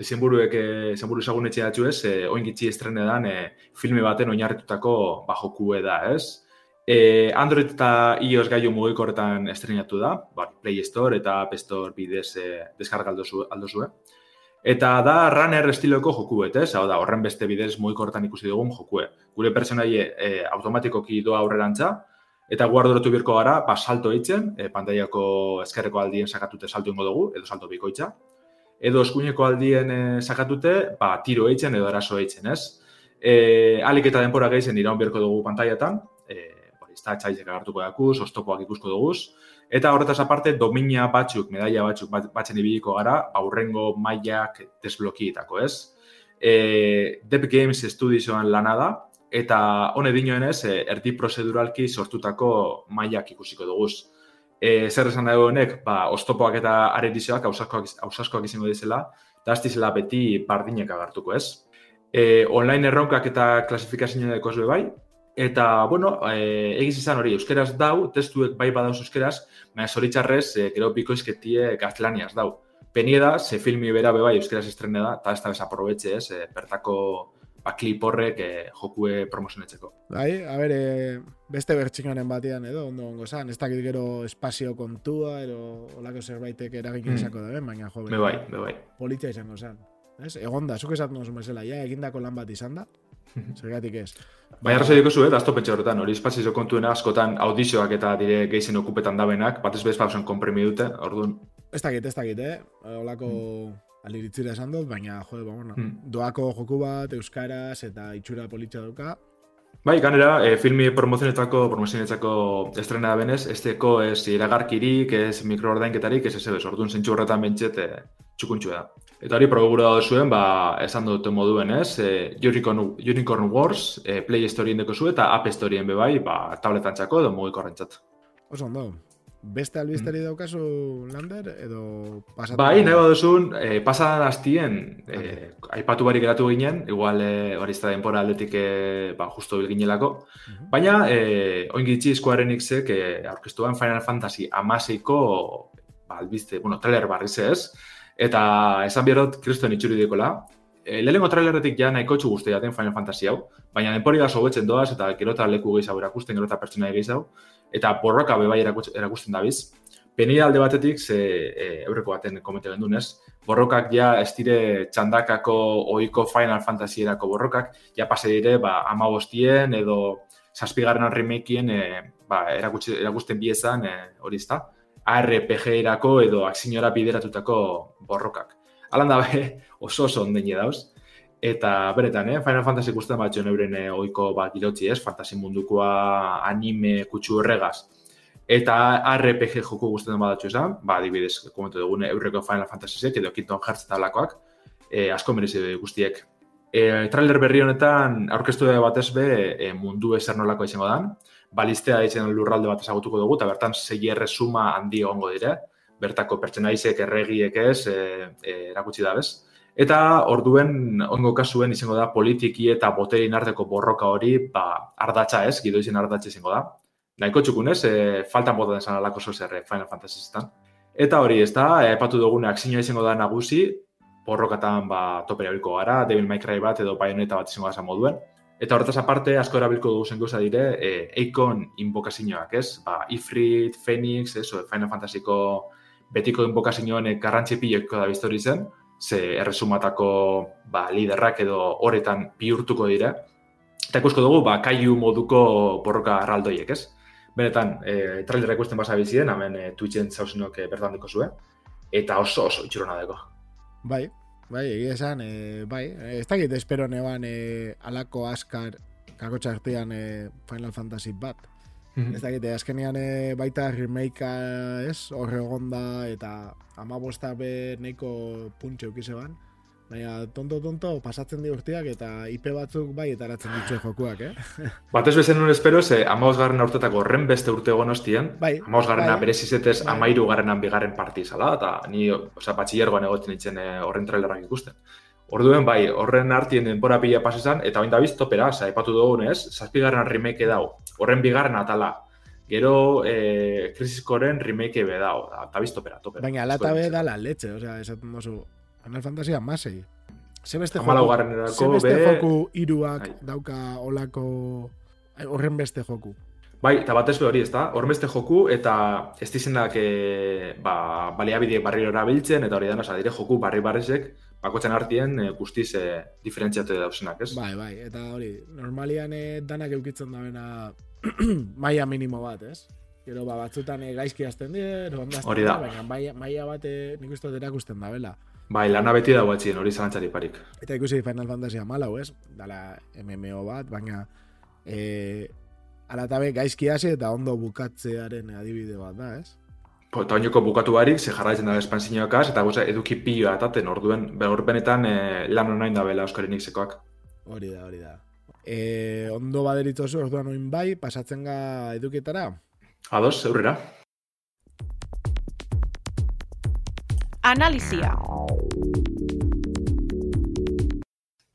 izenburuek e, izenburu ezagun etxe datxu ez, e, oingitxi estrene dan e, filme baten oinarritutako ba, jokue da, ez? E, Android eta iOS gaiu mugikorretan estrenatu da, ba, Play Store eta App Store bidez e, deskarga aldozu, aldozue. Eta da runner estiloko jokuet, ez? Hau da, horren beste bidez mugikorretan ikusi dugun jokue. Gure personaie e, automatikoki doa aurrerantza, eta guardorotu birko gara, ba, salto eitzen, e, pantaiako eskerreko aldien sakatute salto ingo dugu, edo salto bikoitza. Edo eskuineko aldien e, sakatute, ba, tiro eitzen edo eraso eitzen, ez? E, alik eta denpora gehizen iraun birko dugu pantaiatan, e, hori, ez da, txaizek agartuko dakuz, ostopoak ikusko duguz, Eta horretaz aparte, domina batzuk, medaia batzuk bat- batzen ibiliko gara, aurrengo mailak desblokietako, ez? E, Dev Games Studioan lana da, eta hone dinoenez, erdi prozeduralki sortutako mailak ikusiko duguz. E, zer esan dago honek, ba, ostopoak eta aredizioak ausaskoak, ausaskoak izango dizela, eta ez dizela beti bardinek agartuko, ez? E, online erronkak eta klasifikazioa dekoz be bai. Eta, bueno, e, egiz izan hori, euskeraz dau, testuek bai badauz euskeraz, baina zoritxarrez, e, gero bikoizketie gaztelaniaz dau. Penie da, ze filmi bera be bai euskeraz estrene da, eta ez da desaprobetxe ez, e, bertako ba, klip horrek e, jokue promozionetzeko. Bai, a ber, e, beste bertxingaren batean edo, ondo ongo zan, ez dakit gero espazio kontua, edo olako zerbaitek eragik Mm. izango da, baina jo, Be bai, be bai. politia izango zan. Ez? Egon da, zuk esatu nozu mesela, ja, egindako lan bat izan da, zergatik ez. Baina arrazoi diko zu, eh, dazto petxe horretan, hori espazio kontuena askotan audizioak eta dire geizen okupetan dabenak, batez bez pausen konprimi dute, orduan, Ez dakit, ez dakit, eh? Olako aliritzira esan dut, baina, jode, ba, bueno, Mm. doako joku bat, euskaraz, eta itxura politxa duka. Bai, ganera, e, filmi promozionetako, promozionetako estrena benez, esteko ez iragarkirik, ez mikroordainketarik, ez ez ez, orduan zentsu horretan bentset e, txukuntxu da. Eta hori probegura da zuen, ba, esan dute moduen ez, e, Unicorn, Unicorn Wars, e, Play Storeen deko zu, eta App Storeen bebai, ba, tabletan txako edo mugikorrentzat. Oso ondo. Beste albisteri daukazu, Lander, edo pasatu? Bai, nahi baduzun, e, pasadan hastien, e, aipatu barik geratu ginen, igual e, hori da denpora aldetik e, ba, justo bil ginelako, Mhm. baina e, oingitzi Square Enixek e, aurkeztuan Final Fantasy amaseiko ba, albiste, bueno, trailer barriz ez, eta esan bierot kriston itxuri dekola, e, lehenengo trailerretik ja nahiko txu guzti jaten Final Fantasy hau, baina denpori da sobetzen doaz, eta gero eta leku gehiago erakusten, gero eta pertsona gehiago, eta borroka bebai erakusten dabiz. Penia alde batetik, ze e, eurreko baten komete gendun borrokak ja ez dire txandakako ohiko Final Fantasy erako borrokak, ja pase dire, ba, ama bostien edo zazpigarren remakeen e, ba, erakusten biezan e, hori ezta, RPG erako edo akzinora bideratutako borrokak. Alan da be, *laughs* oso oso ondene dauz. Eta beretan, eh, Final Fantasy ikusten bat jo euren eh, ohiko ba, girotzi, ez? Fantasy mundukoa anime kutsu horregaz. Eta RPG joku guztetan badatxo esan, ba, adibidez, komentu dugune, eurreko Final Fantasy edo Kingdom Hearts eta lakoak, e, asko merezi guztiek. E, trailer berri honetan, aurkeztu da batez be, e, mundu ezer nolako izango dan, balistea ditzen lurralde bat ezagutuko dugu, eta bertan zei erresuma handi egongo dire, bertako pertsenaizek erregiek ez, e, e, erakutsi da bez. Eta orduen, ongo kasuen izango da politiki eta boterin arteko borroka hori, ba, ardatza ez, gido izen ardatza izango da. Nahiko txukunez, e, faltan botan esan alako zozerre Final Fantasy zetan. Eta hori, ez da, epatu dugune akzinioa izango da nagusi, borrokatan ba, topera bilko gara, Devil May Cry bat edo Bayonetta bat izango da moduen. Eta horretaz aparte, asko erabilko dugu zen gauza dire, e, Eikon inbokazioak, ez? Ba, Ifrit, Phoenix, ez? Final Fantasyko betiko inbokazioen garrantzi pileko da biztori zen, ze erresumatako ba, liderrak edo horretan bihurtuko dire. Eta ikusko dugu, ba, kaiu moduko borroka arraldoiek, ez? Benetan, e, trailerra ikusten basa bizien, hemen e, Twitchen zauzinok e, bertan diko zuen. Eta oso oso itxurona dago. Bai, bai, egia esan, e, bai, ez dakit espero neban e, alako askar kakotxa artean e, Final Fantasy bat. Ez dakit, e, azkenean e, baita remakea ez, horre egonda eta amabosta be neko puntxe eukize ban. Baina tonto-tonto pasatzen di urteak eta IP batzuk bai etaratzen ditue jokuak, eh? *laughs* Batez bezen nun espero, ze amaus garren urtetako horren beste urte egon ostien, Bai, amaus garrena bai. berezizetez Bai. amairu garrenan bigarren parti izala, eta ni, osea, batxillergoan egoten nintzen e, horren trailerrak ikusten. Orduen, bai, horren artien denbora pila pasesan, eta bain dabiz topera, oza, epatu dugunez, zazpigarren remake dau, horren bigarren atala. Gero, e, krisiskoren remake be dau, da, dabiz topera, topera. Baina alata be nintzen. da la leche, osea, esaten dozu, Final Fantasy amasei. Ze beste joku, garrenerako ze beste be- joku iruak Bai. dauka olako ai, horren beste joku. Bai, eta batez be hori, ezta? Hormeste joku eta ez dizenak e, ba, baliabide barriro erabiltzen eta hori da, oza, dire joku barri barrizek bakotzen artien e, guztiz e, diferentziatu dauzenak, ez? Bai, bai, eta hori, normalian eh, danak eukitzen dabena *clears throat* maila minimo bat, ez? Gero, ba, batzutan eh, gaizki die, ondazten Hori da. baina maila, maila bat eh, nik uste dut erakusten dabela. Bai, lana beti dago etxien, hori zalantzari parik. Eta ikusi Final Fantasy amalau, ez? Dala MMO bat, baina e, alatabe gaizki hasi eta ondo bukatzearen adibide bat da, ez? Po, eta oinoko bukatu barik, ze jarraitzen da espansinioakaz, eta goza, eduki piloa ataten, orduen, hor benetan e, lan honain da bela Euskaren Xekoak. Hori da, hori da. E, ondo baderitzozu, orduan oin bai, pasatzen ga edukietara? Ados, aurrera. Analizia.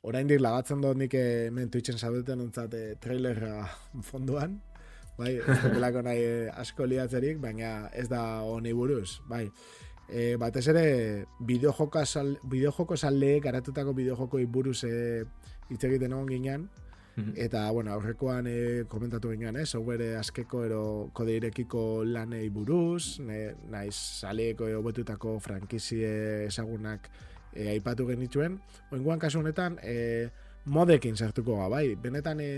oraindik lagatzen dut nik hemen Twitchen zaudeten ontzat e, trailerra *laughs* fonduan, bai, ez *laughs* dutelako nahi eh, asko liatzerik, baina ez da honi buruz, bai. E, batez ere, bideojoko salde, garatutako bideojoko buruz e, hitz egiten egon ginean, mhm. eta, bueno, aurrekoan e, komentatu ginean, eh? software askeko ero kode irekiko lanei buruz, ne, naiz saleko hobetutako frankizie ezagunak e, aipatu genituen, oinguan kasu honetan, e, modekin sartuko ga, bai, benetan e,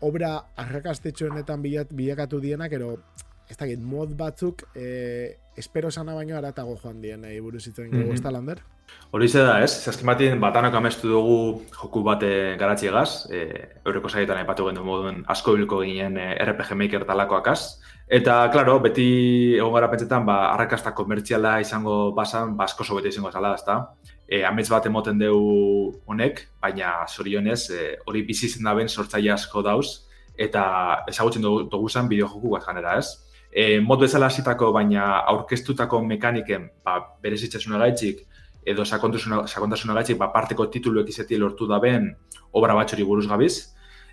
obra arrakastetxoenetan bilakatu dienak, ero ez dakit, mod batzuk e, espero sana baino aratago joan dien e, buruz itzen mm -hmm. lander? Hori da, ez? Zazkin batien batanok amestu dugu joku bate garatzi egaz, e, eureko zaietan epatu gendu moduen asko bilko ginen e, RPG Maker talakoak az. Eta, klaro, beti egon gara pentsetan, ba, arrakasta komertziala izango basan, ba, asko sobete izango zala, ezta? E, amets bat emoten dugu honek, baina zorionez, e, hori bizi zen da ben sortzaile asko dauz, eta ezagutzen dugu zen bideo joku bat janera, ez? e, mod bezala hasitako baina aurkeztutako mekaniken ba, berezitxasuna gaitxik edo sakontasuna gaitxik ba, parteko tituluek izeti lortu da ben obra batxori buruz gabiz.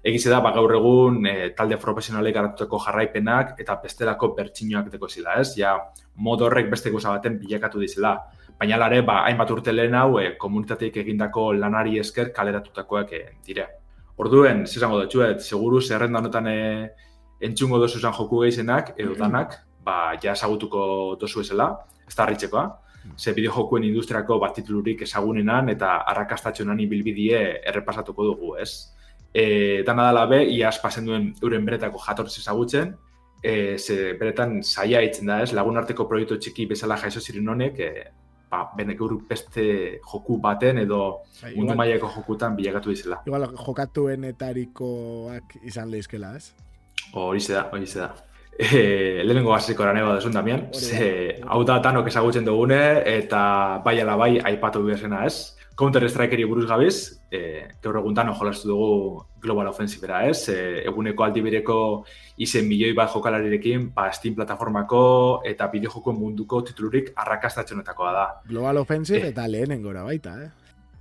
Egize da, ba, gaur egun e, talde profesionalek garatutako jarraipenak eta bestelako bertxinoak deko zila, ez? Ja, mod horrek beste goza baten bilakatu dizela. Baina lare, ba, hainbat urte lehen hau, e, komunitateik egindako lanari esker kaleratutakoak e, dire. Orduen, zizango dutxuet, seguru zerrenda honetan e, entzungo dozu zan joku gehizenak, edo mm-hmm. danak, ba, ja esagutuko dozu ezela, ez da harritzekoa. Mm. Ze bideo jokuen industriako bat titulurik ezagunenan eta arrakastatxonan ibilbidie errepasatuko dugu, ez? E, dana dala be, iaz pasen duen euren beretako jatortz ezagutzen, e, ze beretan saia itzen da, ez? Lagun arteko proiektu txiki bezala jaiso ziren honek, e, ba, benek beste joku baten edo bai, mundu mailako jokutan bilakatu dizela. Igual jokatuenetarikoak izan lehizkela, ez? Hori da, hori da. E, lehenengo hasiko eran desun damian, ze hau da tanok ezagutzen dugune, eta bai ala bai aipatu behar ez. Counter Strikeri buruz gabiz, e, gaur egun jolastu dugu Global Offensive ez, e, eguneko aldibireko izen milioi bat jokalarirekin, ba, Steam plataformako eta bideo munduko titulurik arrakastatxonetakoa da. Global Offensive e, eta lehenengora baita, eh?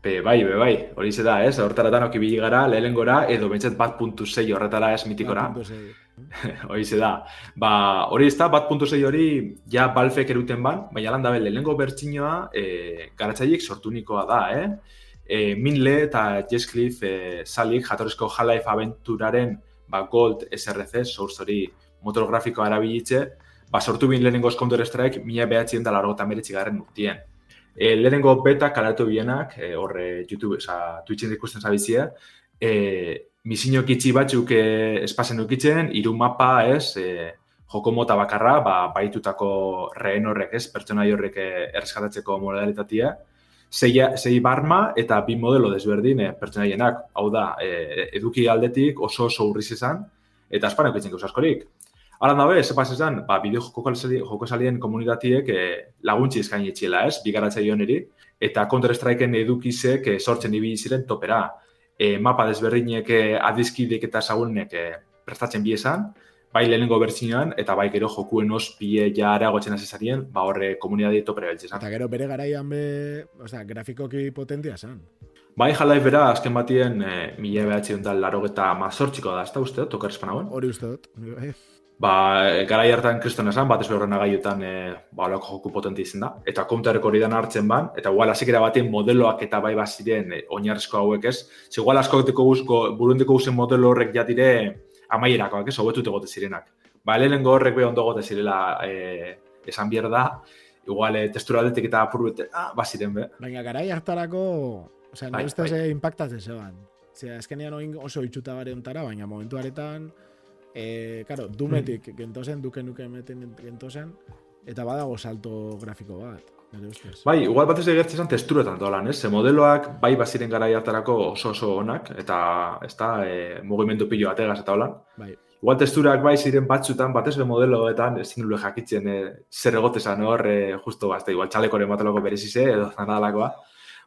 Be, bai, be, bai, hori da, ez? Hortara da noki gara, lehen gora, edo bentsat bat puntu zei horretara ez mitikora. *laughs* ze da. Ba, hori ez da, bat puntu hori, ja balfek eruten ban, baina lan dabe, lehenengo bertxinoa, e, garatzaiek sortu nikoa da, eh? E, Minle eta Jess Cliff e, salik, jatorezko Half-Life aventuraren ba, Gold SRC, source hori motorografikoa erabilitze, ba, sortu bin lehenengo Counter Strike, mila behatzen da largo eta meretxigaren urtien. E, lehenengo beta kalatu bienak, e, horre YouTube, oza, Twitchen ikusten zabizia, e, misinio kitxi batzuk e, espazen ukitzen, iru mapa, ez, e, joko mota bakarra, ba, baitutako rehen horrek, ez, pertsona horrek erreskatatzeko modalitatea, sei, sei barma eta bi modelo desberdin e, pertsona hau da, e, eduki aldetik oso oso urriz izan, eta espanek itzen askorik. Hala dabe, ze pas esan, ba, bideo joko salien komunitatiek eh, laguntzi eskaini etxiela, ez, bigaratza eri, eta Counter-Strikeen edukizek eh, sortzen ibili ziren topera. E, mapa desberdinek eh, adizkidek eta zagunek eh, prestatzen bi esan, bai lehenengo bertsioan, eta bai gero jokuen ospie ja aragotzen azizarien, ba horre komunitatea topera beltze Eta gero bere garaian be, o sea, grafikoki potentia zen. Bai, jalai bera, azken batien, e, mila behatzi ontal laro eta mazortziko da, ez da uste, tokar espanagoen? Hori uste dut. Ba, garai hartan kriston esan, bat ez behar nagaiotan e, ba, olako joku potenti izan da. Eta kontareko hori hartzen ban, eta igual azikera batien modeloak eta bai baziren e, oinarrizko hauek ez. Ze igual asko guzko, burundiko guzen modelo horrek jatire amaierakoak ez, hobetut egote zirenak. Ba, lehenengo horrek behar ondo gote zirela e, esan bier da, igual e, testura aldetik eta apurbete, ah, baziren be. Baina garai hartarako, osea, bai, no bai. impactatzen zeban. Osea, eskenean oso itxuta bare ontara, baina momentu aretan, E, claro, dumetik mm. gentozen, duke nuke emeten gentozen, eta badago salto grafiko bat. Bai, igual batez egertzen zan testuretan dolan, ez? Ze modeloak bai baziren gara hartarako oso oso onak, eta ez da, e, mugimendu pilo bategaz eta holan. Bai. Igual testurak bai ziren batzutan, batez be modeloetan, ez zinule jakitzen e, zer egotezan hor, e, justo, bazte, igual txalekoren mateloko berezize, edo zanadalakoa.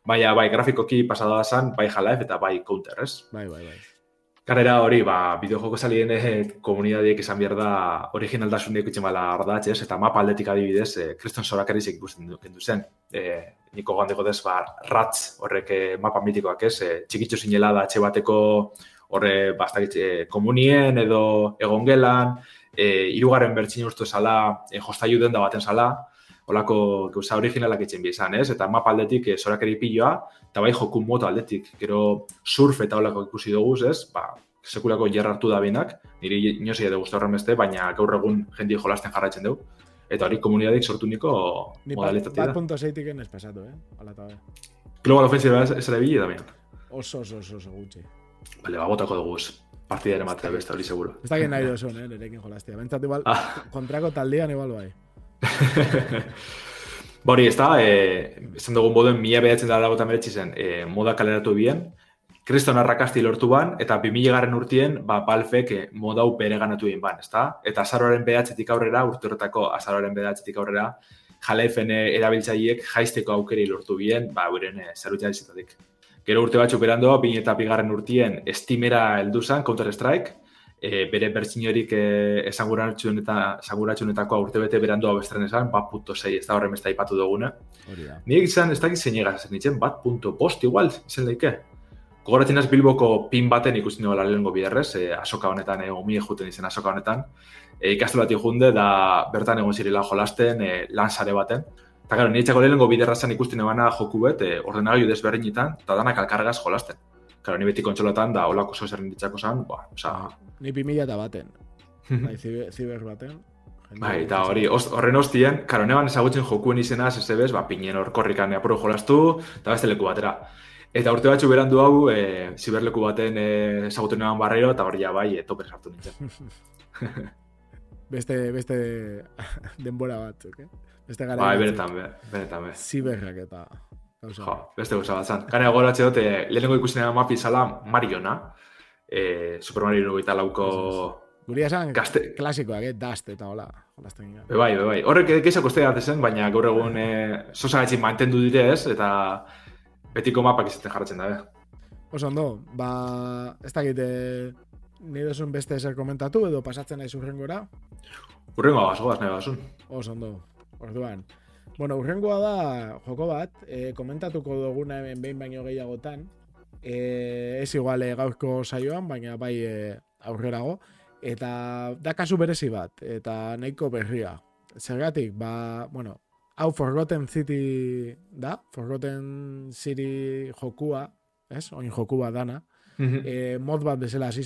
Baina, bai, grafikoki pasada zan, bai Half eta bai Counter, ez? Bai, bai, bai. Garera hori, ba, bideojoko salien eh, komunidadiek esan behar da originaltasun ikutzen bala ardatz, ez? Eta mapa aldetik adibidez, eh, kriston zorakarrizek ikusten du, kendu zen. Eh, niko gandeko dez, ba, ratz horrek eh, mapa mitikoak, ez? Eh, txikitxo zinela da atxe bateko horre, bastakit, eh, komunien edo egongelan, eh, irugarren bertxin ustu zala, eh, jostaiu den da baten zala, holako gauza originalak etxen bi izan, ez? Eta mapa aldetik e, zorakeri piloa, eta bai joku moto aldetik, gero surf eta holako ikusi dugu, ez? Ba, sekulako jarra hartu da binak, niri inosi edo guztu horren beste, baina gaur egun jendi jolasten jarraitzen dugu. Eta hori komunidadik sortu niko modalitatea. Bat punto zeitik enez pasatu, eh? Hala eta Global Offensive ez ere bile, Damian. Oso, oso, oso, oso gutxi. Bale, babotako dugu partida ere matea beste, hori seguro. Ez da nahi *laughs* dozun, eh, nerekin jolaztia. Bentsat igual, ah. kontrako taldean igual bai. Bori, ez da, e, esan dugun boduen mila behatzen dara gota meretzi zen, e, moda kaleratu bien, kriston arrakasti lortu ban, eta 2000 garen urtien, ba, balfek e, moda u bere ganatu bien ban, ez da? Eta azaroaren behatzetik aurrera, urturretako azaroaren behatzetik aurrera, jalefen erabiltzaiek jaisteko aukeri lortu bien, ba, euren e, zerutxa Gero urte batzuk berando, bin eta bigarren urtien, estimera heldu zen, Counter-Strike, e, bere bertsinorik e, esanguratxun eta esanguratxunetako urte bete berandu abestren esan, bat punto sei, ez da horren besta ipatu duguna. Nik izan, ez dakit zein egaz, nintzen, bat punto post igual, izan daike. Gogoratzen az Bilboko pin baten ikusten duela lehenko biderrez, e, asoka honetan, e, omie juten izen asoka honetan, e, ikastolati junde, da bertan egon zirela jolasten, e, lan sare baten. Eta gara, niretzako lehenko biderra zan ikusten ebana joku bet, e, ordenagailu desberdinetan, eta danak alkargaz jolasten. Claro, ni beti kontxolotan da holako oso zer ditzako zan, ba, oza... Ni pimila eta baten. bai, ziber baten. Bai, eta hori, horren hostien, karo, neban ezagutzen jokuen izena, ez bez, ba, pinen hor korrikan apuro jolastu, eta beste leku batera. Eta urte batzu berandu hau, e, ziberleku baten e, ezagutzen neban barrero, eta hori ja bai, e, toper sartu nintzen. *laughs* beste, beste *laughs* denbora bat, okay? Beste gara. Bai, benetan, benetan, be. Ziberrak eta... Jo, beste gauza bat zan. Gane gogoratze dute, lehenengo ikusten dena mapi zala Mariona. E, Super Mario nugu eta lauko... Guria esan, Kaste... klasikoak, eh? Dust eta hola. Be bai, be bai. Horrek keiza kostea zen, baina gaur egun e, sosa gaitxin mantendu dire ez, eta betiko mapak izaten jarratzen da, eh? Oso ondo, ba, ez da gite, nire dozun beste eser komentatu edo pasatzen nahi zurrengora? Urrengo abazo, nahi basun. Oso ondo, orduan. Bueno, urrengoa da joko bat, e, komentatuko duguna hemen behin baino gehiagotan. E, ez igual e, gaurko saioan, baina bai e, aurrerago. Eta da kasu berezi bat, eta nahiko berria. Zergatik, ba, bueno, hau Forgotten City da, Forgotten City jokua, ez? Oin jokua dana. Mm -hmm. mod bat bezala hasi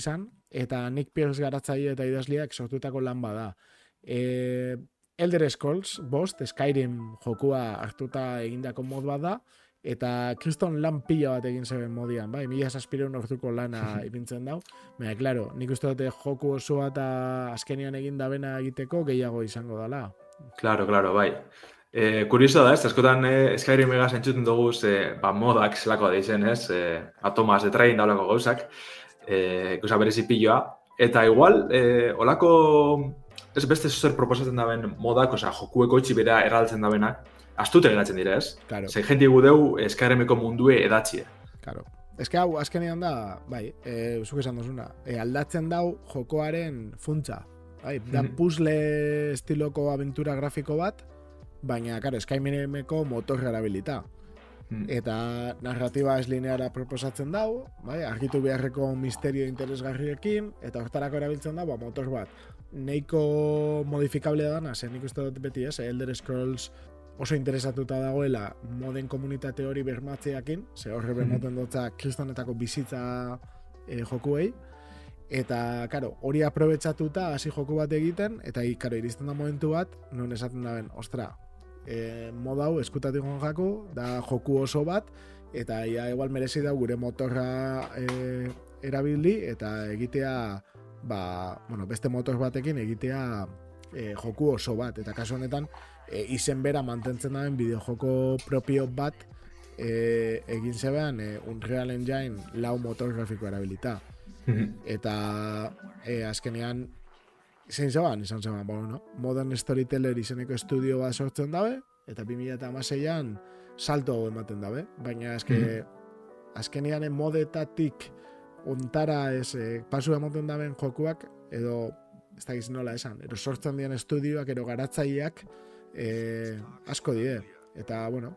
eta Nick Pierce garatzaile eta idazliak sortutako lan bada. E, Elder Scrolls, bost, Skyrim jokua hartuta egindako mod bat da, eta kriston lan pila bat egin zeben modian, bai, mila saspireun orduko lana *laughs* ipintzen dau. Baina, klaro, nik uste dute joku osoa eta azkenian egin da bena egiteko gehiago izango dela. Claro, claro, bai. E, kurioso da, ez, askotan e, Skyrim ega zentzuten dugu e, ba, modak zelako da izen, ez, e, atomas de train da olako gauzak, e, gauza berezi piloa, eta igual, e, olako ez beste zer proposatzen daben modak, oza, jokueko itxi bera erraltzen dabenak, astute geratzen dira, ez? Claro. Zer jenti gudeu eskaremeko mundue edatxie. Claro. Ez que hau, azkenean da, bai, e, zuk esan dozuna, e, aldatzen dau jokoaren funtza. Bai, da mm puzzle estiloko aventura grafiko bat, baina, karo, Skyrimeko motor erabilita. Mm. Eta narratiba ez lineara proposatzen dau, bai, argitu beharreko misterio interesgarriekin, eta hortarako erabiltzen da, ba, motor bat. Neiko modifikable dana, zen nik uste dut beti ez, Elder Scrolls oso interesatuta dagoela moden komunitate hori bermatzeakin, ze horre bermaten dutza kristonetako bizitza e, jokuei, eta, karo, hori aprobetsatuta hasi joku bat egiten, eta, karo, iristen da momentu bat, non esaten da ben, ostra, e, mod hau eskutatik jaku, da joku oso bat, eta ia igual merezi da gure motorra e, erabili, eta egitea ba, bueno, beste motor batekin egitea e, joku oso bat, eta kasu honetan e, izen bera mantentzen daen bideojoko propio bat e, egin zebean e, Unreal Engine lau motor grafiko erabilita. Mhm. eta e, azkenean zein zeban, izan zeban, bueno, no? Modern Storyteller izeneko estudio bat sortzen dabe, eta 2006an salto ematen dabe, baina azke, mm -hmm. azkenean modetatik ontara ez, e, pasu emoten daben jokuak, edo, ez da nola esan, ero sortzen dian estudioak, ero garatzaileak, e, asko die. Eta, bueno,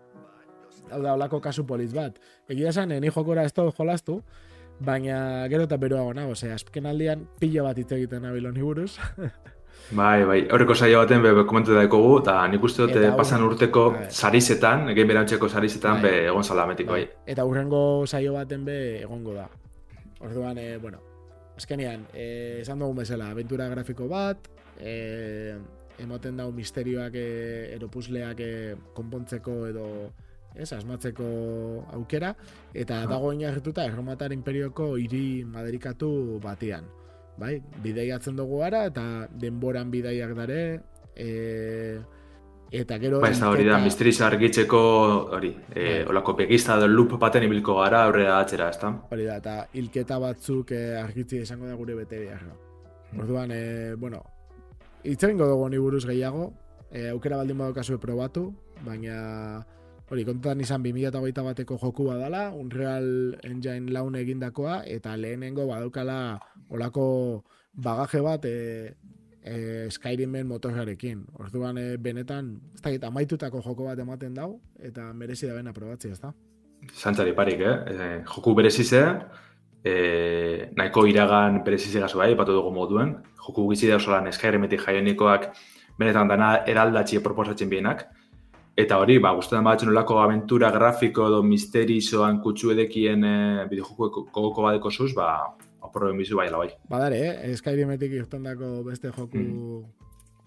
hau da olako kasu poliz bat. Egia esan, eni jokora ez dut jolastu, baina gero eta beroago nago, ose, azken aldian pilo bat hitz egiten nabilon buruz. *laughs* Bai, bai, horreko saio baten be, komentu daikogu, eta nik uste dut pasan urteko bai. sarizetan, egin berantzeko sarizetan, bai. be, egon zala bai. bai. Eta urrengo saio baten be, egongo da. Orduan, e, bueno, azkenean, e, esan dugun bezala, aventura grafiko bat, e, emoten dau misterioak, e, eropuzleak e, konpontzeko edo, ez, asmatzeko aukera, eta ah. dago inarrituta erromatar imperioko hiri maderikatu batean bai, bideiatzen dugu gara, eta denboran bideiak dare, e, eta gero... Ba, ez da hori da, misteriz argitzeko, hori, e, bai. olako pegista edo loop baten ibilko gara, aurrera atzera, ez da? Hori da, eta hilketa batzuk e, argitzi izango da gure bete behar. Hmm. Orduan, e, bueno, itzerengo dugu ni buruz gehiago, e, aukera baldin badokazu probatu, baina hori, kontutan izan 2008 bateko joku badala, Unreal Engine laun egindakoa, eta lehenengo badaukala olako bagaje bat e, e, Skyrimen motorrarekin. Orduan, e, benetan, ez da, amaitutako joko bat ematen dau, eta merezi da bena probatzi, ez da? Zantzari parik, eh? E, joku berezize, e, nahiko iragan berezize gazu bai, batu dugu moduen, joku gizi da osolan Skyrimetik jaionikoak, benetan dana eraldatxie proposatzen bienak, Eta hori, ba, guztetan batzen nolako aventura grafiko edo misteri zoan kutsu edekien e, bideojoko kogoko badeko zuz, ba, aproben bizu bai bai. Badare, eh? Skyrimetik irten dako beste joku, mm.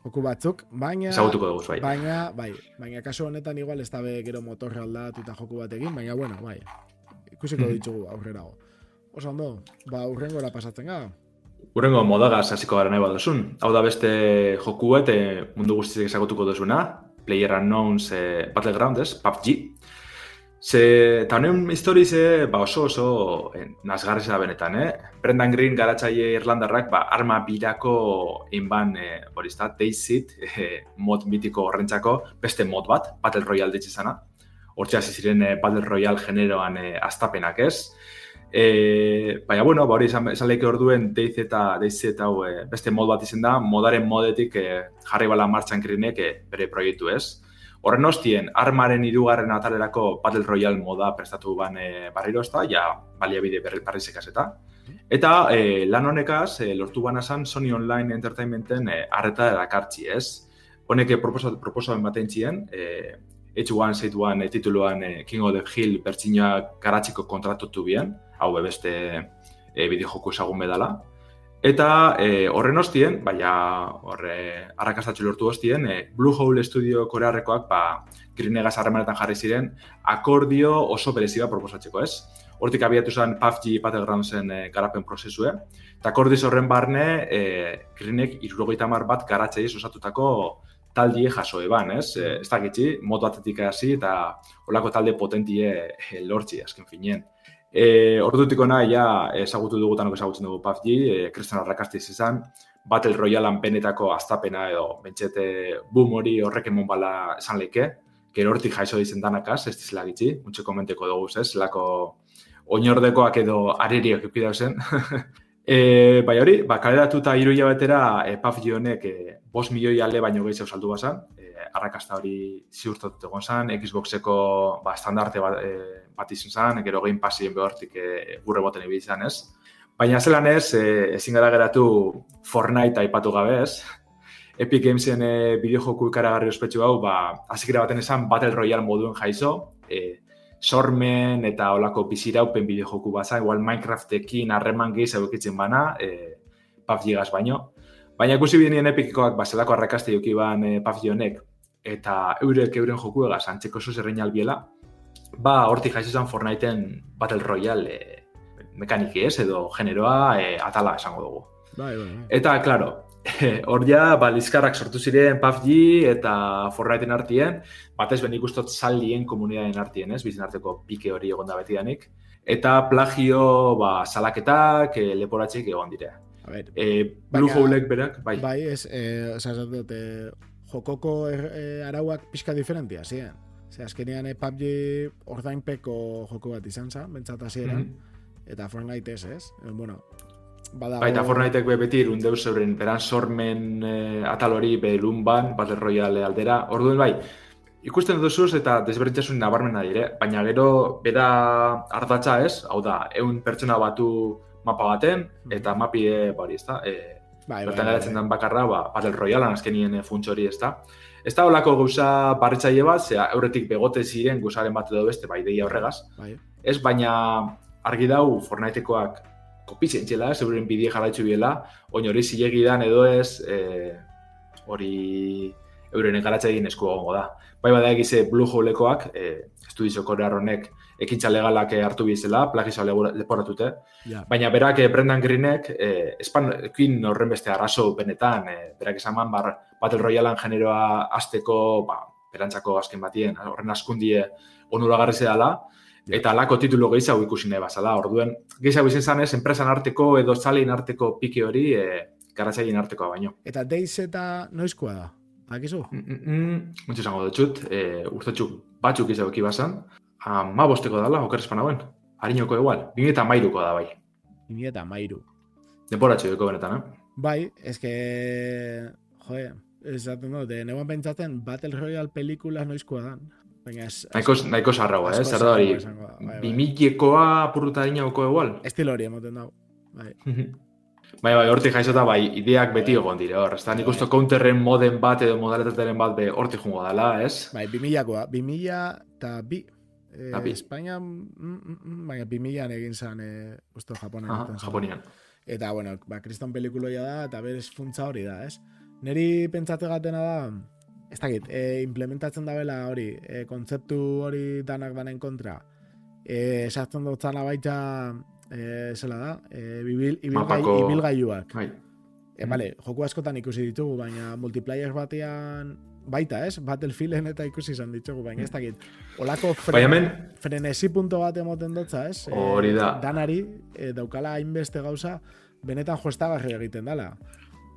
joku batzuk, baina... Zagutuko dugu, bai. Baina, bai, baina kasu honetan igual ez dabe gero motorre aldatu eta joku batekin, baina, bueno, bai, ikusiko mm. ditugu aurrerago. Oso ondo, ba, urrengora pasatzen ga. Urrengo modagaz hasiko gara nahi badozun. Hau da beste jokuet, mundu guztiak ezagutuko duzuna, Player Unknowns eh, Battleground, ez? PUBG. Ze, eta honen historiz, ba oso oso eh, nazgarri da benetan, eh? Brendan Green garatzaile Irlandarrak, ba, arma birako inban, eh, borizta, Daysit, eh, mod mitiko horrentzako, beste mod bat, Battle Royale ditzizana. Hortxe hasi ziren eh, Battle Royale generoan eh, astapenak, ez? E, baina, bueno, ba, hori esan, esan lehike orduen deiz eta deiz eta hau, e, beste mod bat izen da, modaren modetik e, jarri bala martxan krinek e, bere proiektu ez. Horren hostien, armaren irugarren atalerako Battle Royale moda prestatu ban e, barriro ez da, ja baliabide berri parrizekaz eta. Eta e, lan honekaz, e, lortu bana zan Sony Online Entertainmenten e, arreta edakartzi ez. Honek proposatzen baten txien, e, H1, Z1 e, tituluan e, King of the Hill bertsinoa garatziko kontratutu bien, hau beste e, bideojoku esagun bedala. Eta e, horren hostien, baina horre arrakastatxo lortu hostien, e, Blue Hole Studio korearrekoak ba, grinegaz harremanetan jarri ziren, akordio oso bereziba proposatzeko ez. Hortik abiatu zen PUBG Battlegroundsen e, garapen prozesue. Eta akordiz horren barne, e, grinek irurogeita mar bat garatzei osatutako taldie jaso eban, ez? E, ez dakitzi, moto atletik hasi eta olako talde potentie e, lortzi, azken finien. E, Ordutik ona, ja, ezagutu dugu tanok ezagutzen dugu PUBG, e, Cristiano Rakastiz izan, Battle Royalean penetako aztapena edo, bentxete, boom hori horrek emon bala esan leike, gero hortik jaizo dizen danakaz, ez dizela gitzi, muntxe komenteko dugu, ez? Lako oinordekoak edo areriak epidau zen. *laughs* E, bai hori, ba, kaleratu eta iru hilabetera e, PUBG honek e, bos milioi alde baino gehiago saldu bazan, arrakasta hori ziurtatut egon zan, Xboxeko ba, estandarte bat, e, bat izan zan, gero gehin pasien behortik e, gurre boten ibili izan ez. Baina zelan ez, e, ezin gara geratu Fortnite aipatu gabe ez, Epic Gamesen e, bideo ikaragarri ospetsu hau, ba, azikera baten esan Battle Royale moduen jaizo, e, sormen eta olako biziraupen bide joku baza, igual Minecraftekin harreman gehi zaukitzen bana, e, PUBG gaz baino. Baina ikusi bidenien epikoak baselako arrakaste joki ban e, PUBG honek, eta eurek euren joku egaz, antzeko zuz errein albiela, ba, hortik jaizizan Fortniteen Battle Royale e, mekaniki ez, edo generoa e, atala esango dugu. Bai, bai, bai. Eta, klaro, *laughs* hor ja, ba, sortu ziren PUBG eta Fortnite'en artien, batez ben ikustot saldien komunidaden artien, ez, bizin arteko pike hori egon da beti danik. Eta plagio, ba, salaketak, e, leporatxek egon dire. A ver, e, Blue Hole-ek berak, bai. Bai, ez, e, dut, e, jokoko er, e, arauak pixka diferentia, ziren. Zer, azkenean e, PUBG ordainpeko joko bat izan za, bentsat hasieran. Mm -hmm. eta Fortnite ez, ez? Eh, bueno, badago... Baita Fortniteek be beti irundeu zeuren, beran sormen eh, atal hori belun ban, Battle Royale aldera. Orduen bai, ikusten duzuz eta desberdintasun nabarmena dire, baina gero bera ardatza ez, hau da, eun pertsona batu mapa baten, eta mapi e, bari, ez da, e, bai, bai, bai, bai. den bakarra, ba, Battle Royale azkenien e, funtz hori, ez da. Ez da olako gauza barretzaile bat, zera euretik begote ziren guzaren bat edo beste, bai, deia horregaz. Bai. Ez, baina argi dau Fortnitekoak kopitzen txela, zeuren bidie jarraitzu biela, oin hori zilegi dan edo ez, e, hori euren egaratza egin esku da. Bai bada egize Blue Hole-ekoak, e, estudizo honek ekintza legalak hartu bizela, plagizau leporatute. Yeah. Baina berak e, Brendan Greenek, e, espan horren beste arraso benetan, e, berak esan man, bar, Battle Royalean generoa azteko, ba, berantzako azken batien, horren askundie onuragarri zedala, Eta alako titulo gehiago ikusi nahi bazala. Orduen, gehiago izan zanez, enpresan arteko edo zalein arteko pike hori e, garatzaien artekoa baino. Eta deiz eta noizkoa da? Bakizu? Mm, mm, mm, dutxut, e, urtetxuk batzuk izan eki bazan. Ma bosteko dala, oker espan hauen. Harinoko egual, bimi eta mairuko da bai. Bimi eta mairu. Deporatxo duko benetan, eh? Bai, eske... Joe, ez dut, de neguan pentsatzen Battle Royale pelikula noizkoa da. Naiko, naiko sarragoa, eh? Zer da hori, bai, bimillekoa apurruta dina oko egual? Estilo hori emoten dago. Bai. *laughs* bai, bai, hortik jaizota, bai, ideak beti bai. egon dire, hor. Ez da, nik usto counterren moden bat edo modalitateren bat be hortik jungo dela, ez? Bai, bimillakoa, bimilla eta bi. Eh, bi. Espainia, mm, mm, mm, baina bimillan egin zan, eh, usto, Japonean. Aha, Japonian. Eta, bueno, ba, kriston pelikuloia da, eta berez funtza hori da, ez? Neri pentsate gatena da, ez dakit, e, implementatzen da bela hori, e, kontzeptu hori danak danen kontra, e, esartzen dut zana baita, e, zela da, e, ibil, ibilgailuak. Bai. E, vale, joku askotan ikusi ditugu, baina multiplayer batean baita, ez? Battlefielden eta ikusi izan ditugu, baina ez dakit. Olako fre, frenesi punto bat emoten dutza, ez? Hori da. danari, e, daukala hainbeste gauza, benetan joestagarri egiten dela.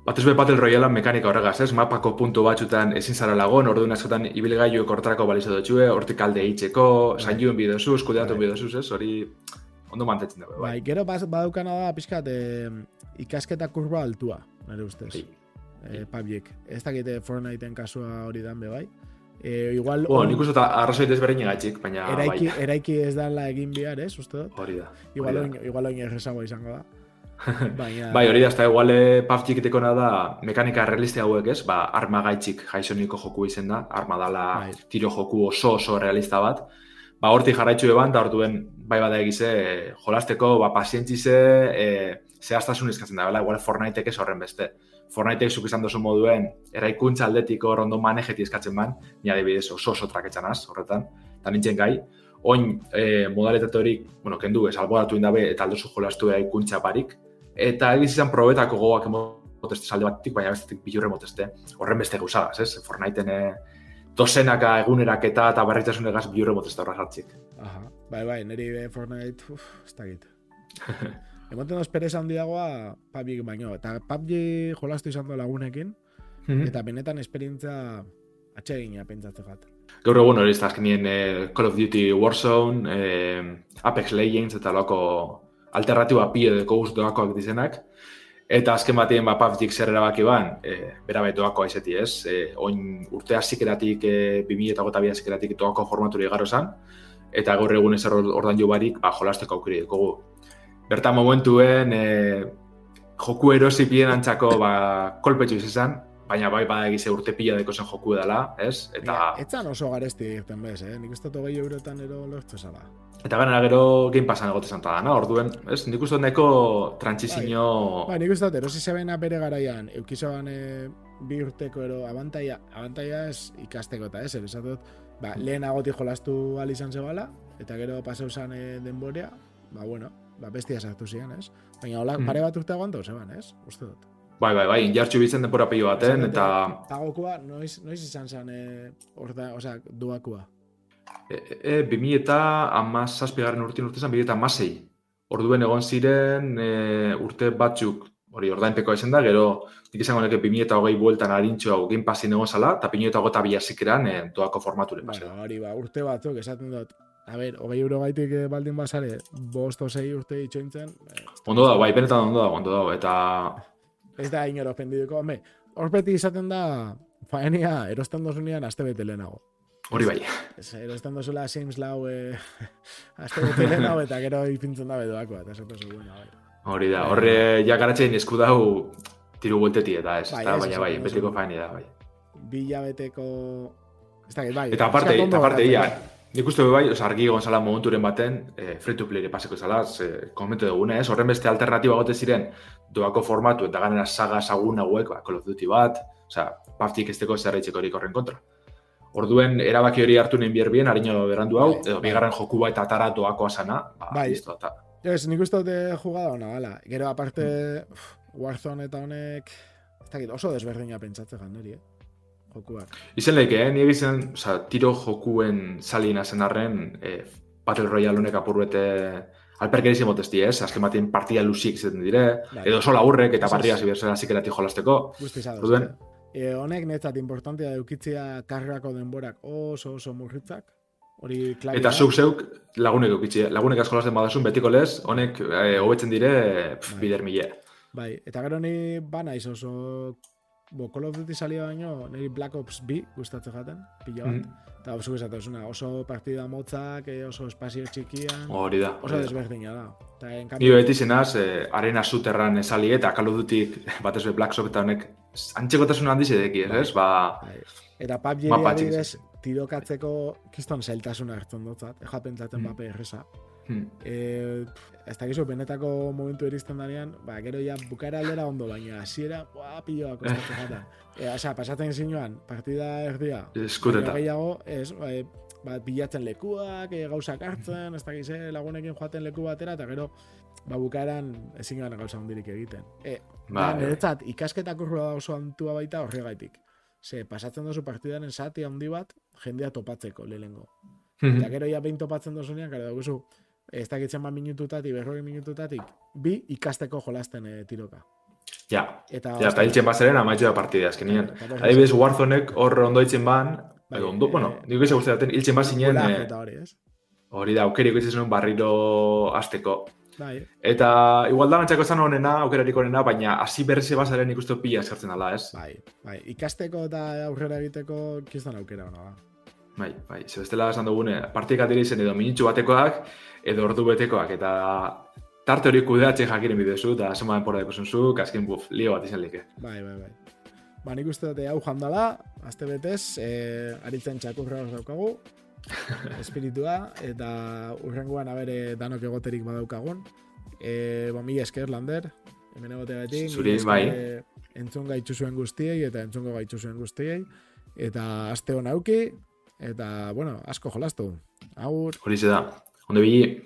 Batez be Battle Royale mekanika horregaz, ez? Mapako puntu batzutan ezin zara lagon, orduan askotan ibilgailu kortrako balizo dutxue, hortik alde eitzeko, bai. zain juen bidozuz, kudeatu bai. bidozuz, ez? Hori ondo mantetzen dugu, bai. bai gero badaukana da, pixkat, eh, ikasketa kurba altua, nire ustez. Bai. Eh, Pabiek. Ez dakite Fortniteen kasua hori dan be, bai. Eh, igual... Bueno, nik uste arrazoi desberdin egatxik, baina eraiki, bai. Eraiki ez dala egin bihar, ez? Uste dut? Hori da. Igual, hori igual oin izango da. *laughs* Baina... bai, hori da, ez da, eguale paftik dekona da mekanika realiste hauek ez, ba, arma gaitxik jaizoniko joku izen da, arma dala bai. tiro joku oso oso realista bat, ba, hortik jarraitzu eban, da orduen, bai bada egize, jolasteko, ba, pazientzize, e, zehaztasun izkatzen da, bela, igual Fortniteek ez horren beste. Fortniteek zuk izan dozu moduen, eraikuntza aldetiko rondo manejeti eskatzen ban, ni adibidez oso oso traketxan az, horretan, eta nintzen gai, oin e, modalitate hori, bueno, kendu ez, alboratu indabe, eta aldozu jolastu eraikuntza barik, Eta egiz izan probetako gogoak emoteste salde batik, baina bestetik bilurre emoteste. Horren beste gauzagaz, ez? Fortnitean e, dozenaka egunerak eta barritasun egaz bilurre emoteste horra jartzik. Aha, bai, bai, niri Fortnite, uff, ez *laughs* git. Emoten doz pereza handiagoa PUBG baino, eta PUBG jolastu izan du lagunekin, mhm. eta benetan esperientzia atsegina pentsatzen gat. Gaur egun hori ez da azkenien eh, Call of Duty Warzone, eh, Apex Legends eta loko alternatiba pie de coast doakoak dizenak. Eta azken batean ba PUBG zer erabaki ban, e, bera bai doako aizeti ez. E, oin urte zikeratik, e, 2008 zikeratik doako formaturi garo zan. Eta gaur egun ez ordan jo barik, ba, jolasteko aukiri dugu. Berta momentuen, e, joku erosi pien antzako ba, kolpetxu izan, baina bai bada egize urte pila deko zen joku edala, ez? Eta... Etzan oso garesti irten bez, eh? Nik dut gehi eurotan ero lortu zala. Eta gana gero Game Passan egote zanta dana, orduen, ez? Nik uste neko trantzizio... Bai, bai, nik uste erosi zebena bere garaian, eukizoan e, bi urteko ero abantaia, abantaia ez ikasteko eta ez, dut, ba, lehen agoti jolastu izan zebala, eta gero pasau zan e, denborea, ba, bueno, ba, bestia sartu zian, ez? Baina hola, mm. pare bat urte aguanto zeban, ez? Uste dut. Bai, bai, bai, injartxu bitzen denbora pilo baten, eta... Pagokoa, noiz, noiz izan zen, e, orda, osea, duakoa. E, e, bimi eta amaz zazpigarren urtin urte zen, eta amasei. Orduen egon ziren e, urte batzuk, hori ordainpeko ezen da, gero nik izango neke bimi eta hogei bueltan harintxo hau game passin egon zala, eta bimi eta gota biazikeran e, doako formaturen Bueno, hori ba, urte batzuk, esaten dut, a ber, hogei euro gaitik eh, baldin basare, bost o sei urte itxointzen, eh, Ondo da, bai, benetan ondo da, ondo da, eta ez da inor ofendiduko, home, hor beti izaten da, faenia, erosten dozunean, aste bete lehenago. hori bai. Ez, erosten dozula Sims lau, eh, *laughs* aste bete lehenago, eta gero ipintzen da bedoako, eta zu, bueno, bai. Hori da, horre ja garatzein esku dau tiru buelteti eta ez, Bai, baina bai, betiko faini da, bai. Bi hilabeteko... Ez dakit, bai. Eta aparte, eta aparte, ia, da. Nik uste bai, oza, argi gonzala momenturen baten, eh, free to play paseko zala, ze, komentu dugune, ez, horren beste alternatiba gote ziren, doako formatu eta ganera saga sagun hauek, ba, Call of Duty bat, oza, paftik esteko zerreitzeko horik horren kontra. Orduen, erabaki hori hartu nien bierbien, harino berandu hau, Bai, edo bai. bigarren joku bat atara doakoa sana, ba, Bai. listo, eta, Ez, nik uste dute jugada ona, gala. Gero, aparte, uf, Warzone eta honek, ez dakit, oso desberdina pentsatze ganderi, eh? Jokuak. Izen leike, eh? Nire izen, oza, tiro jokuen salina zen arren, eh, Battle Royale honek apurrete alperkerizien motesti, ez? Azken batean partida luzik izaten dire, Bai. edo sola aurrek eta barria ziberzela zikerati jolasteko. Guzti zadoz. Orduen- E, honek netzat importantea eukitzea karrako denborak oso oso murritzak. Hori klaria. Eta da. zeuk lagunek eukitzi, lagunek askolasten badasun betiko lez, honek eh, hobetzen dire pf, Bai. bider mile. Bai, eta gero ni banaiz oso bo, Call of Duty salia baino, niri Black Ops 2 gustatzen jaten, pila bat. Mhm. Eta oso esatezuna, oso partida motzak, oso espazio txikian, Hori da. oso desberdina da. Eta en Ni beti zenaz, eh, arena zuterran esali eta Call of Duty *laughs* batez be Black Ops eta honek antzekotasun handiz edeki, ez? ez? Ba, bai. Eta PUBG adibidez, tirokatzeko kiston zailtasuna hartzen dutzat. Eja pentsatzen Mhm. bape erresa. Hmm, E, ez dakizu, benetako momentu iristen danean, ba, gero ja bukaera aldera ondo, baina hasiera, buah, piloa kostatzen jata. *laughs* E, osea, pasatzen zinuan, partida erdia, Eskuteta. baino gehiago, ez, ba, e, ba, bilatzen lekuak, e, gauzak hartzen, ez dakiz, eh, lagunekin joaten leku batera, eta gero, ba, bukaeran ezin gana gauza handirik egiten. E, da, bai. niretzat, ikasketak urrua da oso antua baita horregaitik. Ze, pasatzen duzu partidaren zati handi bat, jendea topatzeko lehenengo. Mhm. Eta gero ja behin topatzen dozunean, gara dagozu, ez dakitzen bat minututatik, berrogei minututatik, bi ikasteko jolasten eh, tiroka. Ja, Eta, ja, eta hiltzen bazaren amaitzu da partida, azkenien. Eta berriz- Adibidez, Warzonek hor ondo hitzen ban, Bai, ondo, eh, bueno, nik izan guztiaten, hiltzen bat zinen, eh, hori, ez? hori da, aukerik hitzen zenuen barriro azteko. Bai, Eta igual da gantzako zan honena, aukerarik honena, baina hasi berrize bazaren ikustu pila eskartzen dela, ez? bai, bai. Ikasteko eta aurrera egiteko kiston aukera ona da. Bai, bai, ze bestela esan dugune, partikak dira izen edo minutxu batekoak, edo ordu betekoak, eta tarte hori kudeatzen jakiren bidezu, eta zema denpora ikusen zu, kaskin buf, lio bat izan like. Bai, bai, bai. Ba, nik uste dute hau jandala, azte betez, eh, aritzen txakurra daukagu, *laughs* espiritua, eta urrengoan abere danok egoterik badaukagun. E, ba, mi esker, Lander, hemen egoteagatik. Zuri, mila bai. eh, Entzun gaitzu zuen guztiei, eta entzungo gaitzu zuen guztiei. Eta aste hon auki, eta, bueno, asko jolastu. Agur. Hori ze Och när vi